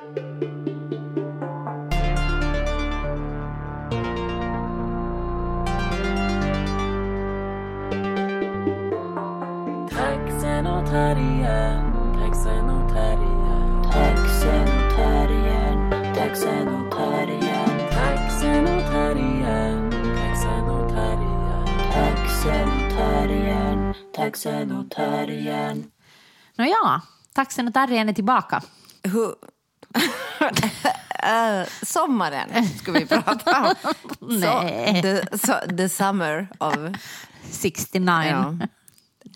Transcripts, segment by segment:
Taxenotarien, taxenotarien. Nåja, taxen och terriern är tillbaka. Hur... Sommaren ska vi prata om. Nej. Så, the, so, the summer of... 69. Ja.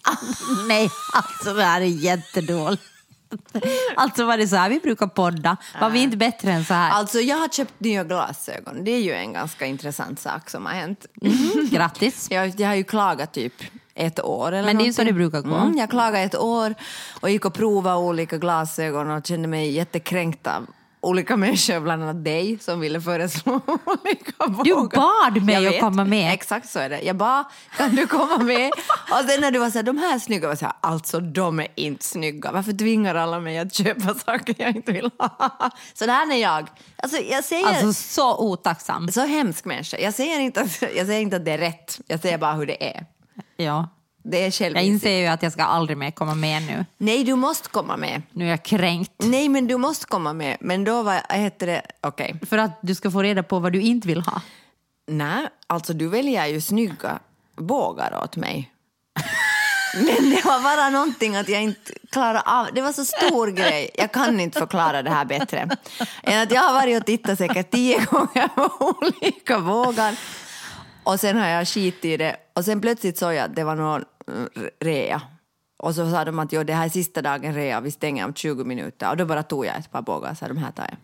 Nej, alltså det här är jättedåligt. Alltså var det så här vi brukar podda? Var vi inte bättre än så här? Alltså jag har köpt nya glasögon. Det är ju en ganska intressant sak som har hänt. Grattis. Jag, jag har ju klagat typ ett år eller Men det är ju så det brukar gå. Mm, jag klagade ett år och gick och provade olika glasögon och kände mig jättekränkt av olika människor, bland annat dig, som ville föreslå olika vågar. Du bad mig att komma med. Exakt så är det. Jag bad, kan du komma med? Och sen när du var så här, de här är snygga, var så här, alltså de är inte snygga. Varför tvingar alla mig att köpa saker jag inte vill ha? Så det här är jag. Alltså jag säger... Alltså så otacksam. så hemsk människa. Jag säger, inte att, jag säger inte att det är rätt, jag säger bara hur det är. Ja. Det är Jag inser ju att jag ska aldrig mer komma med nu. Nej, du måste komma med. Nu är jag kränkt. Nej, men du måste komma med. Men då var heter det... Okej. För att du ska få reda på vad du inte vill ha. Nej, alltså du väljer ju snygga bågar åt mig. Men det var bara någonting att jag inte klarade av. Det var så stor grej. Jag kan inte förklara det här bättre. Än att jag har varit och tittat säkert tio gånger på olika bågar. Och sen har jag skit i det. Och sen plötsligt såg jag att det var någon mm, rea. Och så sa de att jo, det här är sista dagen rea, vi stänger om 20 minuter. Och då bara tog jag ett par bågar och sa de här tar jag.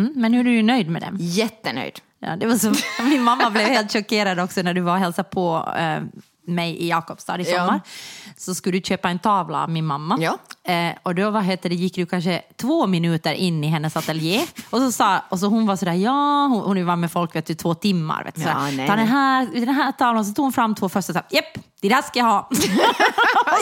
Mm, men hur är du nöjd med dem? Jättenöjd. Ja, det var så, min mamma blev helt chockerad också när du var och hälsade på eh, mig i Jakobstad i Ja. sommar. Så skulle du köpa en tavla av min mamma. Ja. Eh, och då vad heter det, gick du kanske två minuter in i hennes ateljé. Och så, sa, och så hon var sådär, ja, hon, hon var med folk vet du, två timmar. Vet du, Ja, nej, Ta den här, den här tavlan, så tog hon fram två första och sa, japp, det där ska jag ha. och så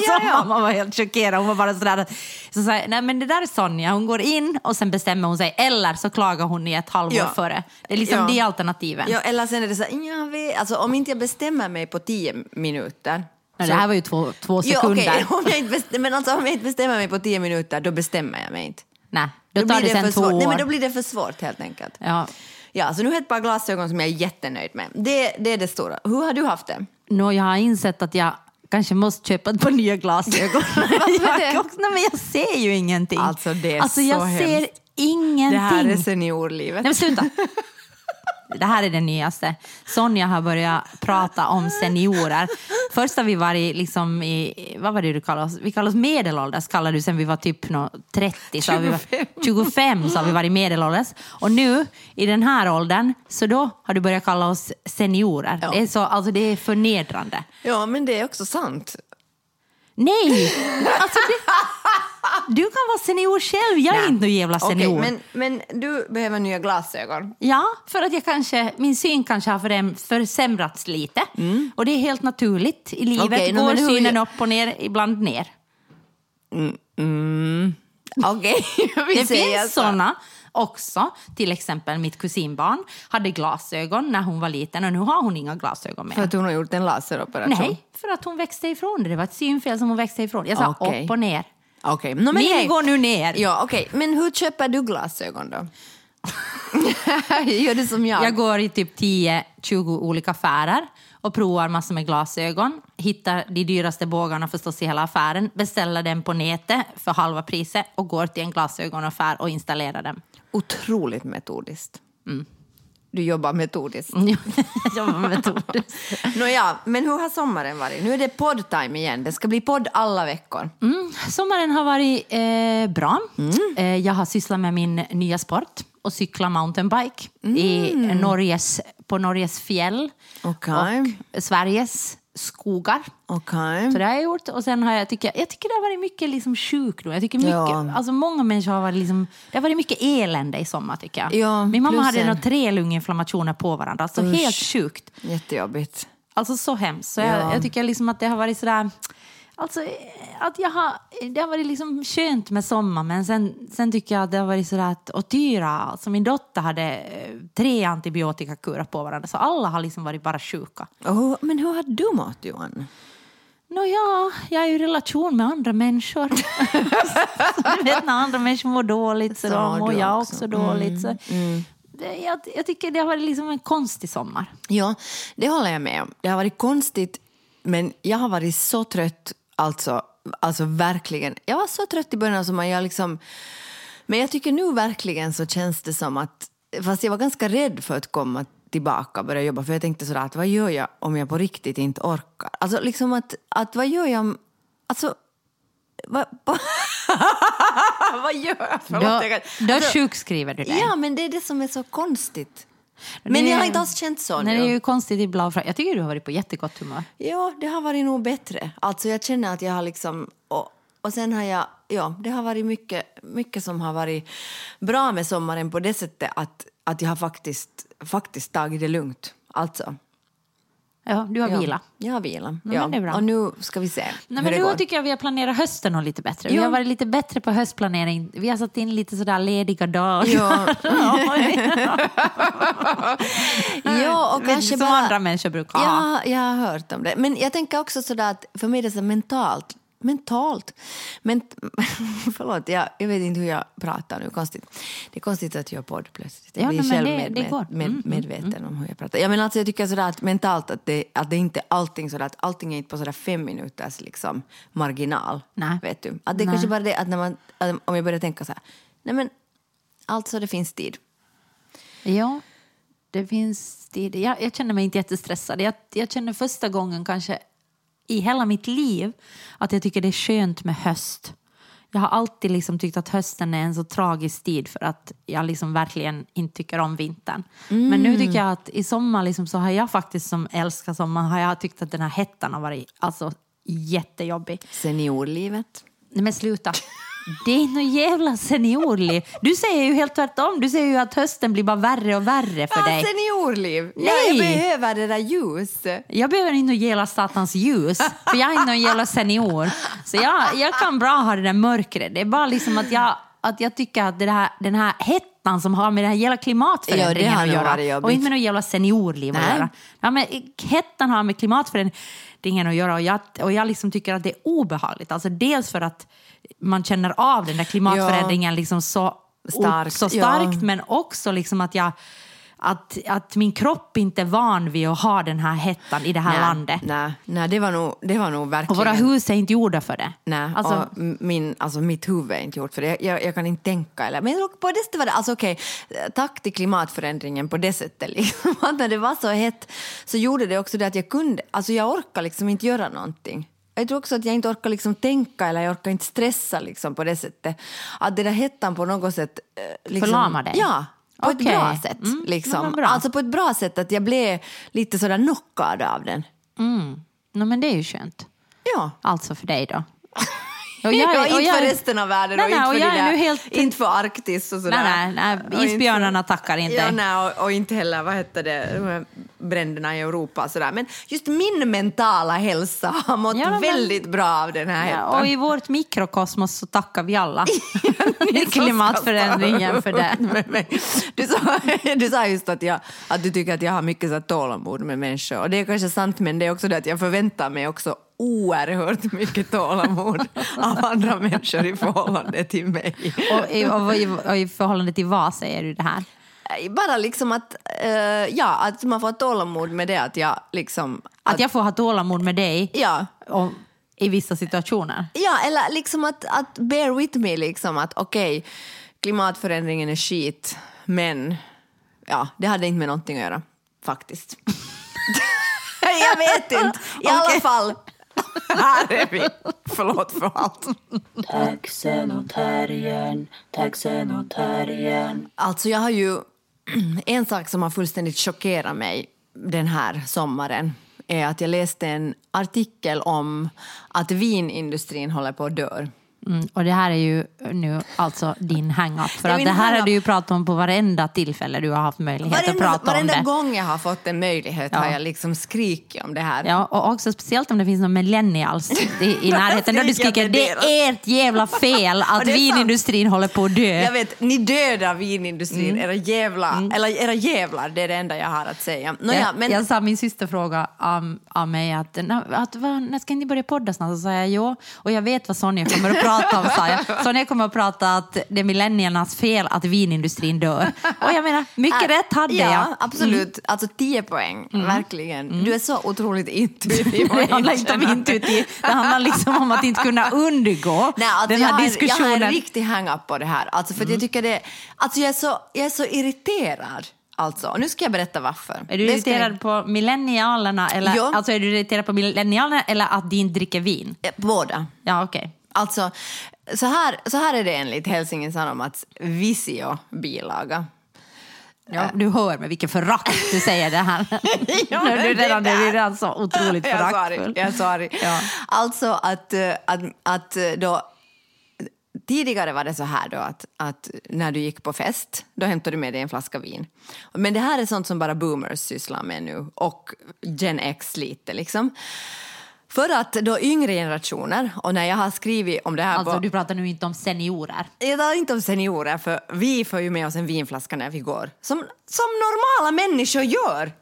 Ja, ja. mamma var helt chockerad. Hon var bara sådär, så sa nej men det där är Sonja, hon går in och sen bestämmer hon sig, eller så klagar hon i ett halvår Ja. före. Det är liksom Ja. de alternativen. Ja, eller sen är det så här, alltså, om inte jag bestämmer mig på tio minuter. Ja, så- det här var ju två, två Jo, sekunder. okej, om jag inte bestämmer, men alltså, om jag inte bestämmer mig på tio minuter, då bestämmer jag mig inte. Nej, då tar det blir sen för två svårt. år. Nej, men då blir det för svårt helt enkelt. Ja. Ja, så nu har jag ett par glasögon som jag är jättenöjd med. Det, det är det stora. Hur har du haft det? Nå, jag har insett att jag kanske måste köpa ett par nya glasögon. Det? jag, också, nej, men jag ser ju ingenting. Alltså, det är alltså, så jag ser hemskt. ingenting. Det här är seniorlivet. Nej men sluta. Det här är det nyaste. Sonja har börjat prata om seniorer. Först har vi varit liksom i, vad var det du kallade oss? Vi kallade oss medelålders, kallade du sen vi var typ nå 30. Så har vi var, 25 så har vi varit medelålders. Och nu i den här åldern, så då har du börjat kalla oss seniorer. Ja. Det, är så, alltså, det är förnedrande. Ja, men det är också sant. Nej! Alltså, det, du kan vara senior själv, jag är Nej. inte någon jävla senior. men, men du behöver nya glasögon. Ja, för att jag kanske, min syn kanske har försämrats lite. Och det är helt naturligt i livet. No, Går hur- synen upp och ner, ibland ner. Okej, vi Det finns så. såna också. Till exempel mitt kusinbarn hade glasögon när hon var liten och nu har hon inga glasögon mer. För att hon har gjort en laseroperation? Nej, för att hon växte ifrån det. Det var ett synfel som hon växte ifrån. Jag sa Okej. upp och ner. Okej. No, Min hej. går nu ner. Ja, okej. Men hur köper du glasögon då? Gör du som jag? Jag går i typ 10-20 olika affärer och provar massor med glasögon. Hittar de dyraste bågarna förstås i hela affären. Beställer den på nätet för halva priset och går till en glasögonaffär och installerar dem. Otroligt metodiskt. Mm. Du jobbar metodiskt. Jag jobbar metodiskt. Nåja, men hur har sommaren varit? Nu är det poddtime igen. Det ska bli podd alla veckor. Mm, sommaren har varit eh, bra. Eh, jag har sysslat med min nya sport och cykla mountainbike i Norges, på Norges fjäll Okej. och Sveriges skogar. Okej. Så det har jag gjort. Och sen har jag, tycker, jag tycker det har varit mycket liksom sjukdom. Jag tycker mycket, Ja. alltså många människor har varit liksom, det har varit mycket elände i sommar tycker jag. Ja, Min mamma hade nog tre lunginflammationer på varandra. Alltså helt sjukt. Jättejobbigt. Alltså så hemskt. Så Ja. jag, jag tycker liksom att det har varit sådär, Alltså, eh, att jag har, det har varit liksom skönt med sommar men sen, sen tycker jag att det har varit sådär att och Tyra, alltså min dotter hade eh, tre antibiotikakurer på varandra så alla har liksom varit bara sjuka. Hur- men hur har du mått Johan? Nåja, jag är ju i relation med andra människor. så du vet när andra människor mår dåligt så, Så då mår jag också. också dåligt. Så det, jag, jag tycker det har varit liksom en konstig sommar. Ja, det håller jag med om. Det har varit konstigt, men jag har varit så trött, alltså, alltså verkligen. Jag var så trött i början av sommaren. Jag liksom, men jag tycker nu verkligen så känns det som att, fast jag var ganska rädd för att komma tillbaka och börja jobba, för jag tänkte sådär att vad gör jag om jag på riktigt inte orkar? Alltså liksom att, att vad gör jag om, alltså, vad, vad gör jag? Förlåt, Då, jag kan- då alltså, sjukskriver du dig. Ja, men det är det som är så konstigt. Men Det- jag har inte alls känt så Nej, nu. det är ju konstigt ibland. Jag tycker du har varit på jättegott humör. Ja, det har varit nog bättre. Alltså jag känner att jag har liksom... Och, och sen har jag... Ja, det har varit mycket, mycket som har varit bra med sommaren på det sättet att, att jag har faktiskt, faktiskt tagit det lugnt. Alltså. Ja, du har ja. vila. Jag har vila. men ja. bra. Och nu ska vi se Nej, men nu går. tycker jag vi har planerat hösten och lite bättre. Vi Ja. har varit lite bättre på höstplanering. Vi har satt in lite sådär lediga dagar. Ja. ja, och kanske som bara... andra människor brukar ha. Ja, jag har hört om det. Men jag tänker också sådär att för mig är det så mentalt. Mentalt. Men, förlåt, jag, jag vet inte hur jag pratar nu. Konstigt. Det är konstigt att jag gör podd plötsligt. Jag Ja, blir själv det- med, det med, går. med, Mm, medveten om hur jag pratar. Ja, men alltså, jag tycker sådär att mentalt att det, att det inte allting sådär att allting är inte på sådär fem minuters liksom, marginal. Nej. Vet du? Att det är kanske bara det att när man, att om jag börjar tänka så här, nej men alltså det finns tid. Ja, det finns tid. Jag, jag känner mig inte jättestressad. Jag, jag känner första gången kanske i hela mitt liv att jag tycker det är skönt med höst. Jag har alltid liksom tyckt att hösten är en så tragisk tid för att jag liksom verkligen inte tycker om vintern. Men nu tycker jag att i sommar liksom så har jag faktiskt som älskar sommar har jag tyckt att den här hettan har varit alltså, jättejobbig. Seniorlivet. Nej men sluta. Det är något jävla seniorliv. Du säger ju helt tvärtom. Du säger ju att hösten blir bara värre och värre för Ja, dig. seniorliv! Ja, Nej. jag behöver det där ljus. Jag behöver inte jävla satans ljus, för jag är inte någon jävla senior. Så jag, jag kan bra ha det där mörkret. Det är bara liksom att jag, att jag tycker att det här, den här hettan som har med den här jävla Ja, klimatförändringen har att göra. Och inte med något jävla seniorliv att Nej. göra. Ja, men hettan har med klimatförändringen att göra och jag, och jag liksom tycker att det är obehagligt. Alltså dels för att man känner av den där klimatförändringen liksom så Starkt, så ja. starkt men också liksom att jag att, att min kropp inte är van vid att ha den här hettan i det här landet. Nej, nej det, var nog, det var nog verkligen... Och våra hus är inte gjorda för det. Nej, Alltså, min, alltså mitt huvud är inte gjort för det. Jag, jag, kan inte tänka. Eller, men på det sättet var det, alltså okej, tack till klimatförändringen på det sättet. Liksom. Att när det var så hett så gjorde det också det att jag kunde, alltså jag orkar liksom inte göra någonting. Jag tror också att jag inte orkar liksom tänka eller jag orkar inte stressa liksom på det sättet. Att det där hettan på något sätt... eh, Liksom, Förlamar dig? Ja, på ett Okej. bra sätt. Mm, ja, Liksom. bra. Alltså på ett bra sätt att jag blev lite sådär knockad av den. mm. no, men det är ju skönt. Ja. Alltså för dig då. Och jag- och inte för resten av världen Nej, och nej, inte och för, är där, nu helt- inte för Arktis och sådär. Nej, nej, nej, Och inte isbjörnarna för- tackar inte. Ja, nej, och, och inte heller vad hette det, bränderna i Europa och sådär. Men just min mentala hälsa har mått Ja, men- väldigt bra av den här Ja, och i vårt mikrokosmos så tackar vi alla klimatförändringen för det. Du sa, du sa just att, jag, att du tycker att jag har mycket så tålamod med människor. Och det är kanske sant, men det är också det att jag förväntar mig också oerhört mycket tålamod av andra människor i förhållande till mig. Och i, och, i, och i förhållande till vad säger du det här? Bara liksom att, eh, ja, att man får ha tålamod med det att jag liksom... Att jag får ha tålamod med dig Ja, och, i vissa situationer? ja eller liksom att, att bear with me liksom att okej, klimatförändringen är skit, men ja, det hade inte med någonting att göra, faktiskt. jag vet inte, i alla Okej. fall. Här är vi. Förlåt för allt. Taxen och terriern, taxen och terriern. Alltså jag har ju en sak som har fullständigt chockerat mig den här sommaren är att jag läste en artikel om att vinindustrin håller på att dö. Mm, och det här är ju nu alltså din hang-up. För Ja, att det här har du ju pratat om på varenda tillfälle du har haft möjlighet att Varenda, prata om varenda det. gång jag har fått en möjlighet har Ja. jag liksom skrikit om det här. Ja, och också speciellt om det finns någon millennials i, i närheten. Då du skriker att det det är ert jävla fel att det vinindustrin håller på att dö. Jag vet, ni dödar vinindustrin, Mm. era, jävla, eller era jävlar, det är det enda jag har att säga. Nåja, jag, men, jag sa min syster fråga av, av mig att, "Nå, att vad, när ska ni börja podda snart? Så sa jag jo, och jag vet vad Sonja kommer att prata om. Sa jag. Sonja kommer att prata att det är millenniernas fel att vinindustrin dör. Och jag menar, mycket rätt hade ja, jag. Mm. absolut. Alltså 10 poäng, verkligen. Du är så otroligt intuitiv. Det handlar inte om intuitiv, det handlar liksom om att inte kunna undgå Nej, alltså den jag, här har, jag diskussionen. Mm. har en riktig hang-up på det här. Alltså för jag tycker det, alltså jag är så, jag är så irriterad. Alltså, och nu ska jag berätta varför. Är du irriterad jag- på millennialerna eller, Ja. alltså är du irriterad på millennialerna eller att de inte dricker vin? Eh, Båda. Ja, okej. Alltså, så här, så här är det enligt Helsingin Sanomats Visio-bilaga. Ja, du hör med vilken förakt du säger det här. Ja, du det redan, du där. är redan så otroligt föraktfull. Jag är så arg. Ja. Alltså att, eh, att, att eh, då... Tidigare var det så här då att, att när du gick på fest, då hämtade du med dig en flaska vin. Men det här är sånt som bara boomers sysslar med nu och Gen X lite liksom. För att då yngre generationer, och när jag har skrivit om det här Alltså, på... du pratar nu inte om seniorer. Jag talar inte om seniorer, för vi får ju med oss en vinflaska när vi går. Som, som normala människor gör.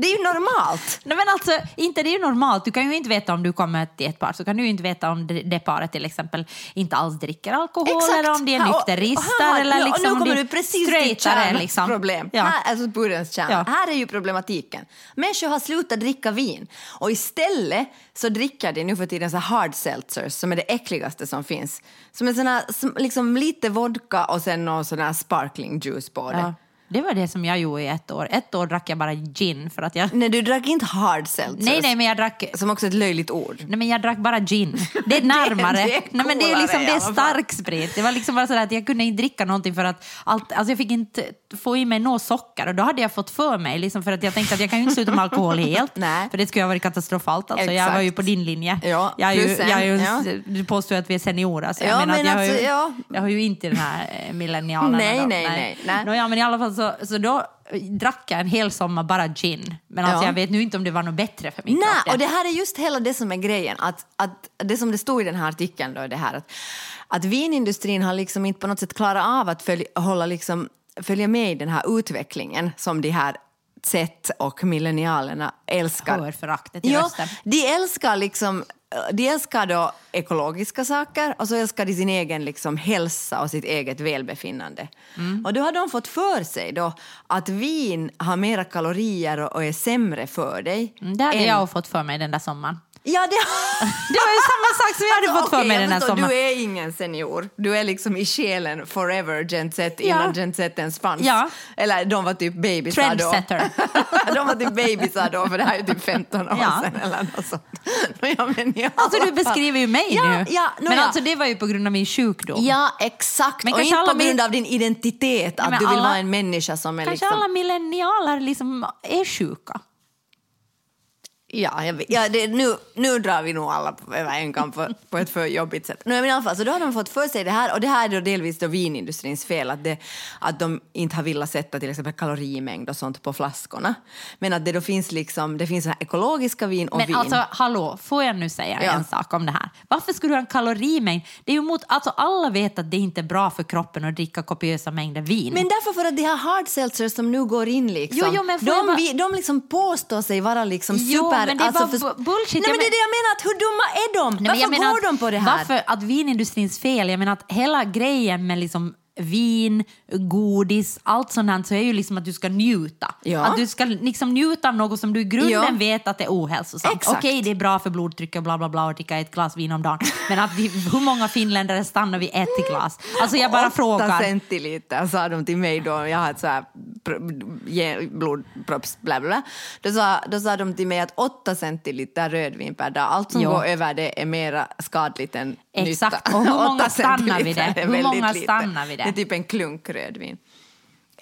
Det är ju normalt. Nej, men alltså, inte det är ju normalt. Du kan ju inte veta om du kommer till ett par så kan du ju inte veta om det, det paret till exempel inte alls dricker alkohol eller om de är nykterister eller ja, liksom och nu om kommer du precis till straightare. Liksom. problem. Ja. Här, alltså pudelns kärna. Ja. Här är ju problematiken. Människor har slutat dricka vin och istället så dricker de nu för tiden så hard seltzers som är det äckligaste som finns. Som är såna, som, liksom lite vodka och sen någon sån här sparkling juice på det. Ja. Det var det som jag gjorde i ett år. Ett år drack jag bara gin för att jag... Nej, du drack inte hard seltzers. Nej, nej, men jag drack... Som också är ett löjligt ord. Nej, men jag drack bara gin. Det är närmare. det är Nej, men det är coolare liksom det är alla fall. stark sprit. Det var liksom bara sådär att jag kunde inte dricka någonting för att allt, alltså jag fick inte få i mig något socker och då hade jag fått för mig liksom för att jag tänkte att jag kan ju inte sluta med alkohol helt. Nej. För det skulle ha varit katastrofalt. Alltså, jag Exakt. var ju på din linje. Ja, jag är ju, jag är ju, ja. Du påstår att vi är seniorer. Så jag, Ja, menar men att jag, har ju, alltså, ja. jag har ju inte den här eh, millennialen. Nej, då. nej, nej, nej. Nåja, men i alla fall så, så då drack jag en hel sommar bara gin. Men alltså Ja. jag vet nu inte om det var något bättre för min Nej, kropp. och det här är just hela det som är grejen. Att, att det som det stod i den här artikeln då är det här att, att vinindustrin har liksom inte på något sätt klarat av att följa, hålla liksom, följa med i den här utvecklingen som de här Z och millennialerna älskar. Hör föraktet i Ja, rösten. de älskar liksom de älskar då ekologiska saker och så älskar de sin egen liksom hälsa och sitt eget välbefinnande. Mm. Och då har de fått för sig då att vin har mera kalorier och och är sämre för dig. Mm, Det hade än- jag fått för mig den där sommaren. Ja, det... Det var ju samma sak som jag hade Alltså, fått för mig den här sommaren. Du är ingen senior. Du är liksom i själen forever Gen Z Ja. innan Gen Z fanns. Ja. Eller de var typ bebisar då. Trendsetter. de var typ bebisar då, för det här är typ 15 år Ja. sedan eller något sånt. Ja, men Alltså du beskriver ju mig ja, nu. Ja, no, Men ja. alltså det var ju på grund av min sjukdom. Ja, exakt. Men och kanske inte på grund av din identitet, att du vill alla- vara en människa som är Kanske liksom... alla millennialer liksom är sjuka. Ja, jag ja det, nu, nu drar vi nog alla på- över en kam på, på ett för jobbigt sätt. Nej, men i alla fall, så då har de fått för sig det här och det här är då delvis då vinindustrins fel att, det, att de inte har velat sätta till exempel kalorimängd och sånt på flaskorna. Men att det då finns liksom, det finns så här ekologiska vin och Men vin. alltså hallå, får jag nu säga Ja. en sak om det här? Varför skulle du ha en kalorimängd? Det är ju mot, alltså alla vet att det inte är bra för kroppen att dricka kopiösa mängder vin. Men därför för att de här hard seltzers som nu går in liksom, Jo, jo, men de, bara- vi, de liksom påstår sig vara liksom Jo, super... men det är alltså, bara bu- bullshit. Nej, men det är det jag menar, att hur dumma är de? Nej, varför jag menar går att- de på det här? Varför att vinindustrins fel? Jag menar att hela grejen med liksom vin, godis, allt sånt här så är ju liksom att du ska njuta. Ja. Att du ska liksom njuta av något som du i grunden Ja. vet att det är ohälsosamt. Exakt. Okej, det är bra för blodtryck och bla bla bla och dricka ett glas vin om dagen. Men att vi, hur många finländare stannar vid ett glas? Alltså jag bara Åtta frågar. centiliter sa de till mig då, jag har ett så här blodpropps bla bla. Då sa, då sa de till mig att åtta centiliter rödvin per dag, allt som Ja. går över det är mera skadligt än Exakt. nytta. Och hur många stannar vid det? Hur många stannar vid det? Det är typ en klunk rödvin.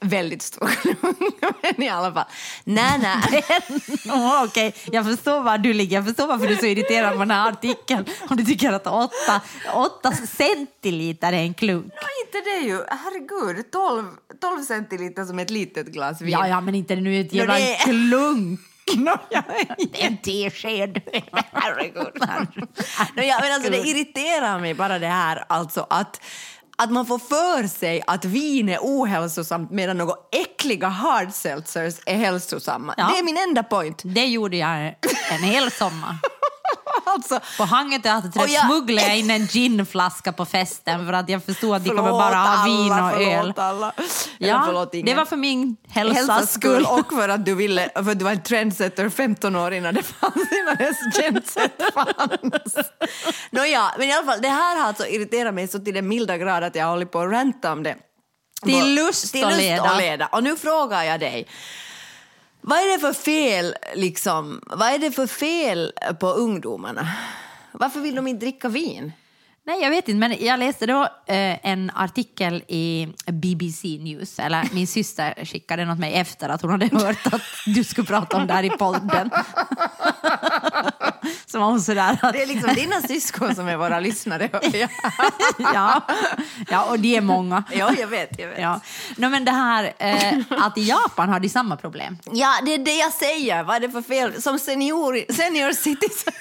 väldigt stor klunk. Men i alla fall. Nej, nej. Åh, Okej, jag förstår var du ligger. Jag förstår varför du är så irriterad på den här artikeln. Om du tycker att åtta, åtta centiliter är en klunk. inte det ju. Herregud, 12, 12 centiliter som ett litet glas vin. Ja, ja, men inte nu ett Ja, jävla det är- klunk. Det är en tesked. Herregud. no, ja, men alltså, det irriterar mig bara det här alltså att att man får för sig att vin är ohälsosamt medan några äckliga hard seltzers är hälsosamma. Ja. Det är min enda point. Det gjorde jag en hel sommar. Alltså, På teaterträff Och jag- smugglade jag in en ginflaska på festen för att jag förstod att de kommer bara ha vin alla, och öl. Alla. Ja, förlåt det var för min hälsas hälsas skull och för att du ville, för att du var en trendsetter 15 år innan det fanns, innan ens genset fanns. Nåja, men i alla fall, det här har alltså irriterat mig så till den milda grad att jag har hållit på att ranta om det. Till lust till lust och leda. Och nu frågar jag dig, vad är det för fel, liksom, vad är det för fel på ungdomarna? Varför vill de inte dricka vin? Nej, jag vet inte, men jag läste då eh, en artikel i BBC News, eller min syster skickade något mig efter att hon hade hört att du skulle prata om det här i podden. Så var hon sådär att, Det är liksom dina syskon som är våra lyssnare. Ja, ja, och det är många. ja jag vet. Jag vet. Ja. No, men det här eh, att i Japan har de samma problem. Ja, det är det jag säger. Vad är det för fel? Som senior, senior citizen.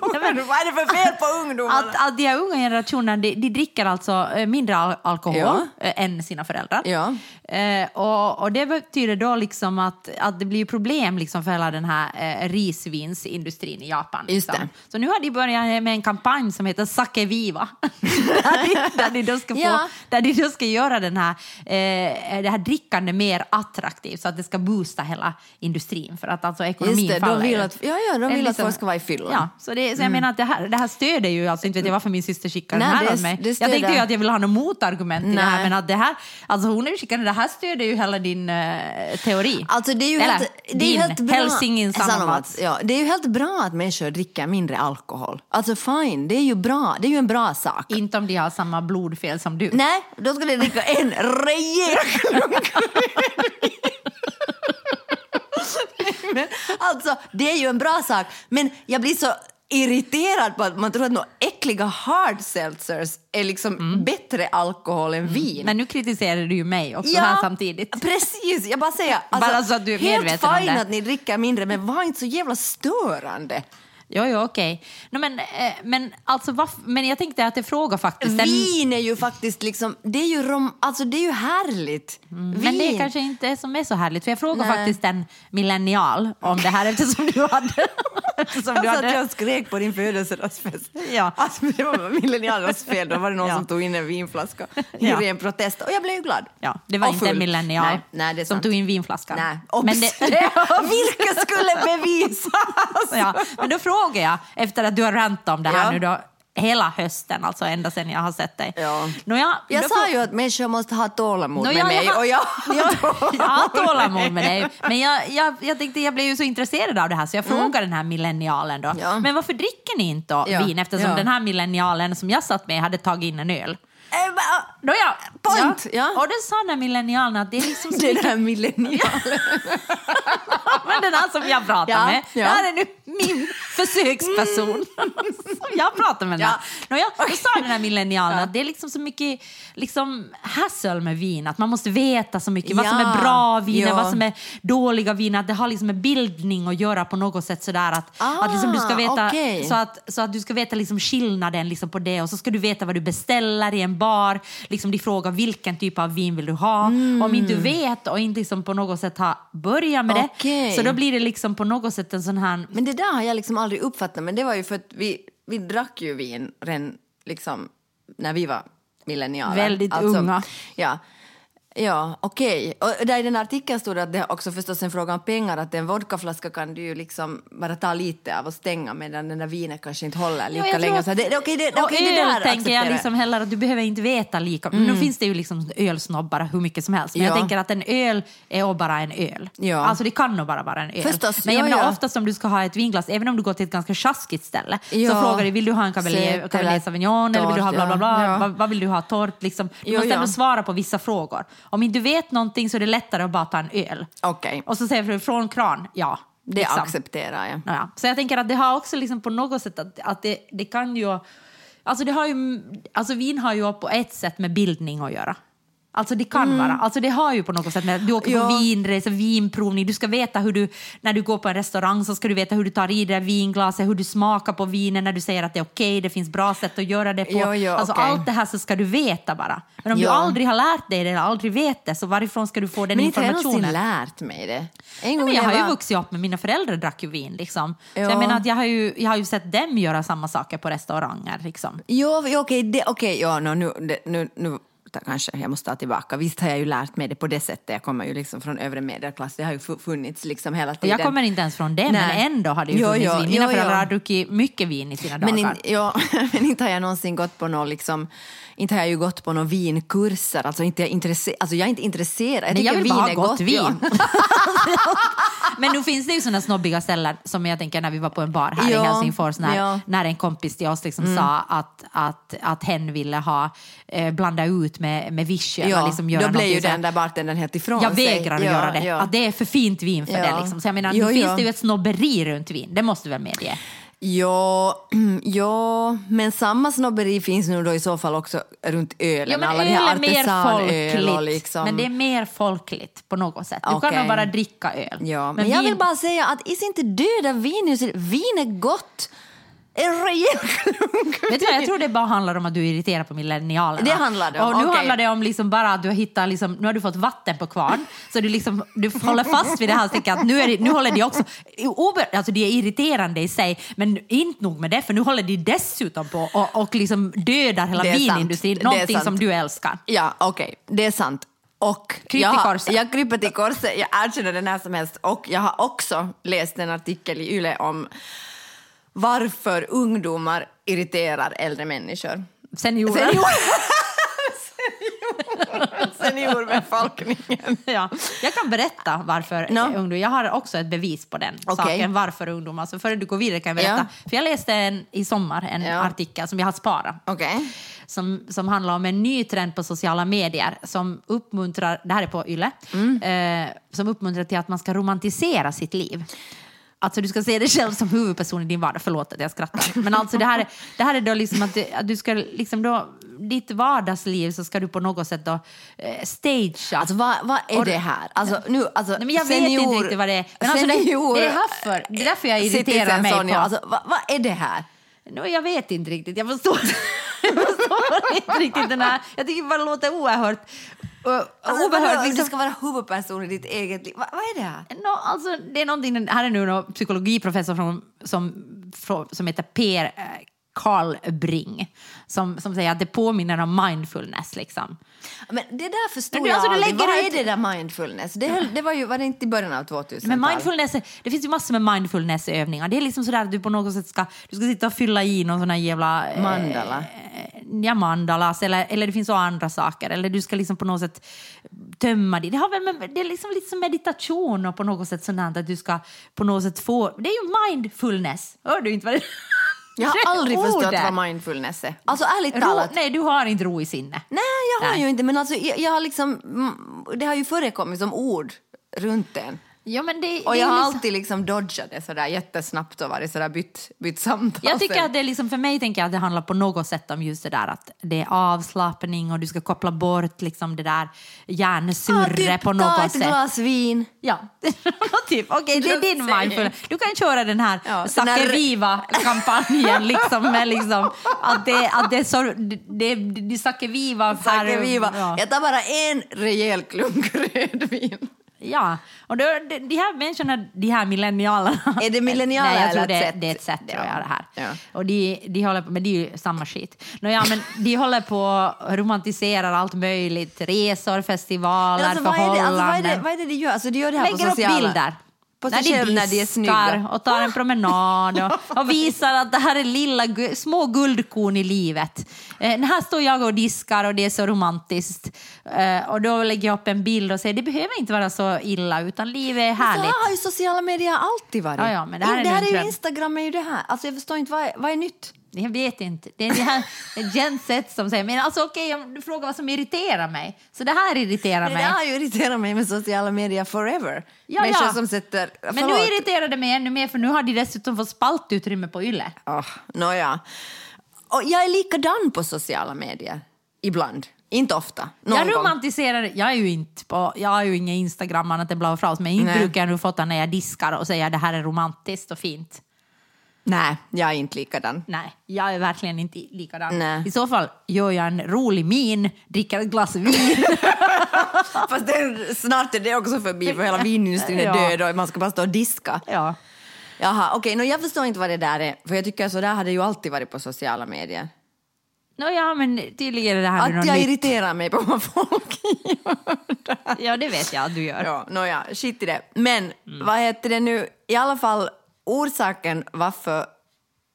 Vad är det för fel på ungdomarna? Att, att de här unga generationerna de, de dricker alltså eh, mindre al alkohol Ja. eh, än sina föräldrar. Ja. Eh, och, och det betyder då liksom att, att det blir problem liksom för hela den här eh, risvinsindustrin i Japan. Liksom. Så nu har de börjat med en kampanj som heter Sake Viva. där, de, där, de då ska få, Ja. där de då ska göra den här, eh, det här drickande mer attraktivt så att det ska boosta hela industrin för att alltså ekonomin det, de faller vill ju. att- ja, ja, de vill att folk ska vara i fyllan. Ja, så, det, så jag menar att det här, det här stöder ju, alltså inte vet jag varför min syster skickar Nej, den här det- åt mig. Jag tänkte ju att jag vill ha något motargument till det här, Nej. men att det här, alltså hon skickande, det här stöder ju hela din eh, teori. Alltså det är ju Eller, helt, det är din helt bra. Helsingin Sanomats. Ja, det är ju helt bra att människor dricker mindre alkohol. Alltså fine, det är ju bra. Det är ju en bra sak. Inte om de har samma blodfel som du. Nej, då ska de dricka en rejäl klunk. Men alltså, det är ju en bra sak. Men jag blir så irriterad på att man tror att några äckliga hard seltzers är liksom bättre alkohol än vin. Men nu kritiserar du ju mig också här samtidigt. Precis, jag bara säger. Alltså, Bara så att du är helt fine att ni dricker mindre, men var inte så jävla störande. Jo, jo, okej. No, men, eh, men, alltså, men jag tänkte att det frågar faktiskt... en- Vin är ju faktiskt liksom, det är ju, rom, alltså det är ju härligt. Mm, Men det är kanske inte som är så härligt. För jag frågade Nej. faktiskt en millennial om det här eftersom du hade... eftersom du Jag satt hade och skrek på din födelsedagsfest. Ja. Alltså, det var millennialernas fel. Då var det någon Ja. som tog in en vinflaska i Ja. ren protest. Och jag blev ju glad. Ja, det var inte en millennial Nej, nej, som sant. tog in vinflaskan. Nej, men, det, Vilka skulle bevisa? ja, men då frågar jag, efter att du har rantat om det här Ja. nu då, hela hösten, alltså ända sedan jag har sett dig. Ja. Nåja, Jag då sa ju att människor måste ha tålamod Nå, med ja, mig. har- och jag, jag, jag har tålamod med dig. Men jag, jag, jag, tänkte, jag blev ju så intresserad av det här så jag frågade den här millennialen då. Mm. Ja. Men varför dricker ni inte Ja, vin? Eftersom ja. den här millennialen som jag satt med hade tagit in en öl. Eh, va- Nåja, Point, ja. Och då sa den här millennialen att det är liksom så Det är mycket den här millennialen. Men den här som jag pratar Ja, med, ja. det här är nu min försöksperson. som jag pratar med. Ja. Nåja, då sa den här millennialen att det är liksom så mycket liksom, hassle med vin. Att man måste veta så mycket. Vad som Ja, är bra viner, ja. vad som är dåliga viner. Att det har liksom med bildning att göra på något sätt. Sådär, att, Ah, att liksom du ska veta, okej. så, att, så att du ska veta liksom skillnaden liksom på det. Och så ska du veta vad du beställer i en bar. Liksom de frågar vilken typ av vin vill du ha. Om inte du vet och inte liksom på något sätt har börjat med det. Okej. Så då blir det liksom på något sätt en sån här... Men det där har jag liksom aldrig uppfattat. Men det var ju för att vi, vi drack ju vin redan liksom när vi var millennialer. Väldigt unga. Ja, ja okej. Och där i den artikeln stod det att det också förstås en fråga om pengar. Att en vodkaflaska kan du ju liksom bara ta lite av och stänga medan den där vinet kanske inte håller lika Ja, jag länge. tror- Så det, det, okej, det, och det öl där tänker jag liksom heller att du behöver inte veta lika. Nu finns det ju liksom ölsnobbar hur mycket som helst. Men jag Mm. Ja. tänker att en öl är bara en öl. Ja. Alltså det kan nog bara vara en öl. Förstås, Men jag ja, menar ja. oftast om du ska ha ett vinglas, även om du går till ett ganska sjaskigt ställe, Ja. så frågar du vill du ha en cabernet, sauvignon eller vill du ha bla bla bla, vad, vad vill du ha torrt liksom. Du måste ändå svara på vissa frågor. Om inte du vet någonting så är det lättare att bara ta en öl. Okej, Och så säger du från kran, ja. det liksom. accepterar jag. Ja, så jag tänker att det har också liksom på något sätt att, att det, det kan ju... Alltså, det har ju... alltså vin har ju på ett sätt med bildning att göra. Alltså det kan vara. Alltså det har ju på något sätt med du åker på Mm. Ja. vinresa, vinprovning, du ska veta hur du, när du går på en restaurang så ska du veta hur du tar i det där vinglaset, hur du smakar på vinen när du säger att det är okej, det finns bra sätt att göra det på. Ja, ja, alltså okej. allt det här så ska du veta bara. Men om du Ja. aldrig har lärt dig det eller aldrig vet det, så varifrån ska du få den Men inte har jag informationen? någonsin lärt mig det. En Nej, gång men jag när har ju vuxit upp med mina föräldrar drack ju vin. Liksom. Så Ja. jag menar att jag har, ju, jag har ju sett dem göra samma saker på restauranger. Liksom. Jo, jo, okej, det, okej, ja, no, nu, det, nu, nu ta- kanske jag måste ta tillbaka. Visst har jag ju lärt mig det på det sättet. Jag kommer ju liksom från övre medelklass. Det har ju fu- funnits liksom hela tiden. jag kommer inte ens från det, men Nej. ändå har det ju Jo, funnits jo, vin. Mina jo, föräldrar jo. har druckit mycket vin i sina dagar. Men, in, ja, men inte har jag någonsin gått på någon liksom, inte har jag ju gått på några vinkurser. Alltså, inte jag, intresse, alltså jag är inte intresserad. Jag Nej, jag vill bara ha gott gott. vin. Ja. Men nu finns det ju sådana snobbiga ställen som jag tänker när vi var på en bar här Ja, i Helsingfors när, ja. Mm. när en kompis till oss liksom sa att, att, att hen ville ha eh, blanda ut med, med vichy. Ja, liksom då blev ju den där bartendern helt ifrån Jag sig. vägrar att göra det. ja. Att det är för fint vin för det. Liksom. Så jag menar, Jo, nu finns det ju ett snobberi runt vin. Det måste du väl medge? Ja, ja, men samma snobberi finns nu då i så fall också runt ölen. Ja, men alla öl är mer folkligt. liksom. Men det är mer folkligt på något sätt. Du Okej. kan nog bara dricka öl. Ja, men, jag vin- vill bara säga att is inte döda vin, vin är gott. En rejäl klunk. Vet du vad, jag tror det bara handlar om att du är irriterad på millennialerna. Det handlar det om, Och nu okej. handlar det om liksom bara att du har hittat, liksom, nu har du fått vatten på kvarn, så du, liksom, du håller fast vid det här och tänker att nu, är det, nu håller de också, ober, alltså de är irriterande i sig, men inte nog med det, för nu håller de dessutom på och, och liksom dödar hela Det vinindustrin, Det någonting som du älskar. Ja, okej, det är sant. Och har-. Jag kryper till korset, jag erkänner det när som helst. Och jag har också läst en artikel i Yle om varför ungdomar irriterar äldre människor. Seniorer. Senior... Senior... Ja, jag kan berätta varför No. ungdomar, jag har också ett bevis på den Okej. saken, varför ungdomar, så före du går vidare kan jag berätta. Ja. För jag läste en, i sommar en Ja. artikel som jag har sparat. Okej. som, som handlar om en ny trend på sociala medier som uppmuntrar, det här är på Yle, Mm. eh, som uppmuntrar till att man ska romantisera sitt liv. Alltså du ska se dig själv som huvudperson i din vardag. Förlåt att jag skrattar. Men alltså det här är, det här är då liksom att, det, att du ska liksom då, ditt vardagsliv så ska du på något sätt då eh, stagea. Alltså vad, vad är Och- det här? Alltså, nu, alltså, Nej, men jag vet inte riktigt vad det är. Men alltså det- senior, det är härför. Det är därför jag irriterar mig Sonja, på- Alltså, vad, vad är det här? No, jag vet inte riktigt. Jag förstår, jag förstår inte riktigt den här. Jag tycker bara det låter oerhört... Alltså, vadå? liksom, Du ska vara huvudperson i ditt eget liv. Vad, vad är det här? No, alltså, det är någonting, här är nu en psykologiprofessor från, som, som heter Per eh, Karlbring som, som säger att det påminner om mindfulness. Liksom. Men det där förstår Men du, jag alltså, aldrig. Vad är det där mindfulness? Det, höll, det var ju, var det inte i början av 2000-talet? Men mindfulness, det finns ju massor med mindfulnessövningar. Det är liksom sådär att du på något sätt ska, du ska sitta och fylla i någon sån här jävla... eh, Mandala. Ja, mandalas, eller, eller det finns så andra saker. Eller du ska liksom på något sätt tömma dig. Det, har väl med, det är liksom lite som meditation och på något sätt sådant att du ska på något sätt få... Det är ju mindfulness. Hör du inte vad det Jag har det aldrig förstått ordet? vad mindfulness är. Alltså ärligt Ro, talat. nej, du har inte ro i sinne. Nej, jag har Nej. ju inte. Men alltså, jag, jag har liksom, det har ju förekommit som ord runt den. Ja, men det, Och det jag har liksom, alltid liksom dodgat det sådär jättesnabbt och varit sådär bytt, bytt samtal. Jag tycker att det är liksom, för mig tänker jag att det handlar på något sätt om just det där att det är avslappning och du ska koppla bort liksom det där hjärnsurret Ja, typ, på ta något ett sätt. glas vin. Ja, typ. Okej, det är din mindfulness. Du kan köra den här Ja, Sake den här- Viva-kampanjen liksom, med liksom att det, att det är så, det, det, det är Sake Viva. Sake här- viva. Ja. Jag tar bara en rejäl klunk rödvin. Ja, och då, de, de här människorna, de här millennialerna... Är det millennialer Nej, jag tror det, det är ett sätt tror jag det här. Ja. Och de, de håller på, men det är ju samma skit. Nåja, men de håller på och romantiserar allt möjligt. Resor, festivaler, Men alltså, vad, är det, förhållanden. alltså, vad, är det, vad är det de gör? Alltså, de gör det här Lägger på upp sociala... bilder. På när de själv när de är snygga. och tar en promenad och, och visar att det här är lilla, små guldkorn i livet. Eh, här står jag och diskar och det är så romantiskt. Eh, och då lägger jag upp en bild och säger det behöver inte vara så illa utan livet är Så härligt. här har ju sociala medier alltid varit. Ja, ja, men det här är det här är ju. Instagram är ju det här. Alltså jag förstår inte, vad är, vad är nytt? Jag vet inte. Det är det här genset som säger, men alltså okej, om du frågar vad som irriterar mig. Så det här irriterar Det mig. där har ju irriterat mig med sociala medier forever. Ja, Människor ja. som sätter... Men nu irriterar det mig ännu mer för nu har de dessutom fått spaltutrymme på Yle. Oh, Nåja. Och jag är likadan på sociala medier. Ibland. Inte ofta. Någon jag gång. romantiserar, jag är ju inte på, jag har ju ingen Instagram annat än Blau Fraus, men inte brukar jag nu fota när jag diskar och säga det här är romantiskt och fint. Nej, jag är inte likadan. Nej, jag är verkligen inte likadan. Nej. I så fall gör jag en rolig min, dricker ett glas vin. Fast det, snart är det också förbi för hela vinindustrin är Ja. död och man ska bara stå och diska. ja. Jaha, okej, okay, jag förstår inte vad det där är. För jag tycker så där har det ju alltid varit på sociala medier. Nå, ja, men tydligen är det här Att något jag nytt. irriterar mig på vad folk gör. Ja, det vet jag att du gör. Ja, nåja, skit i det. Men vad heter det nu, i alla fall orsaken varför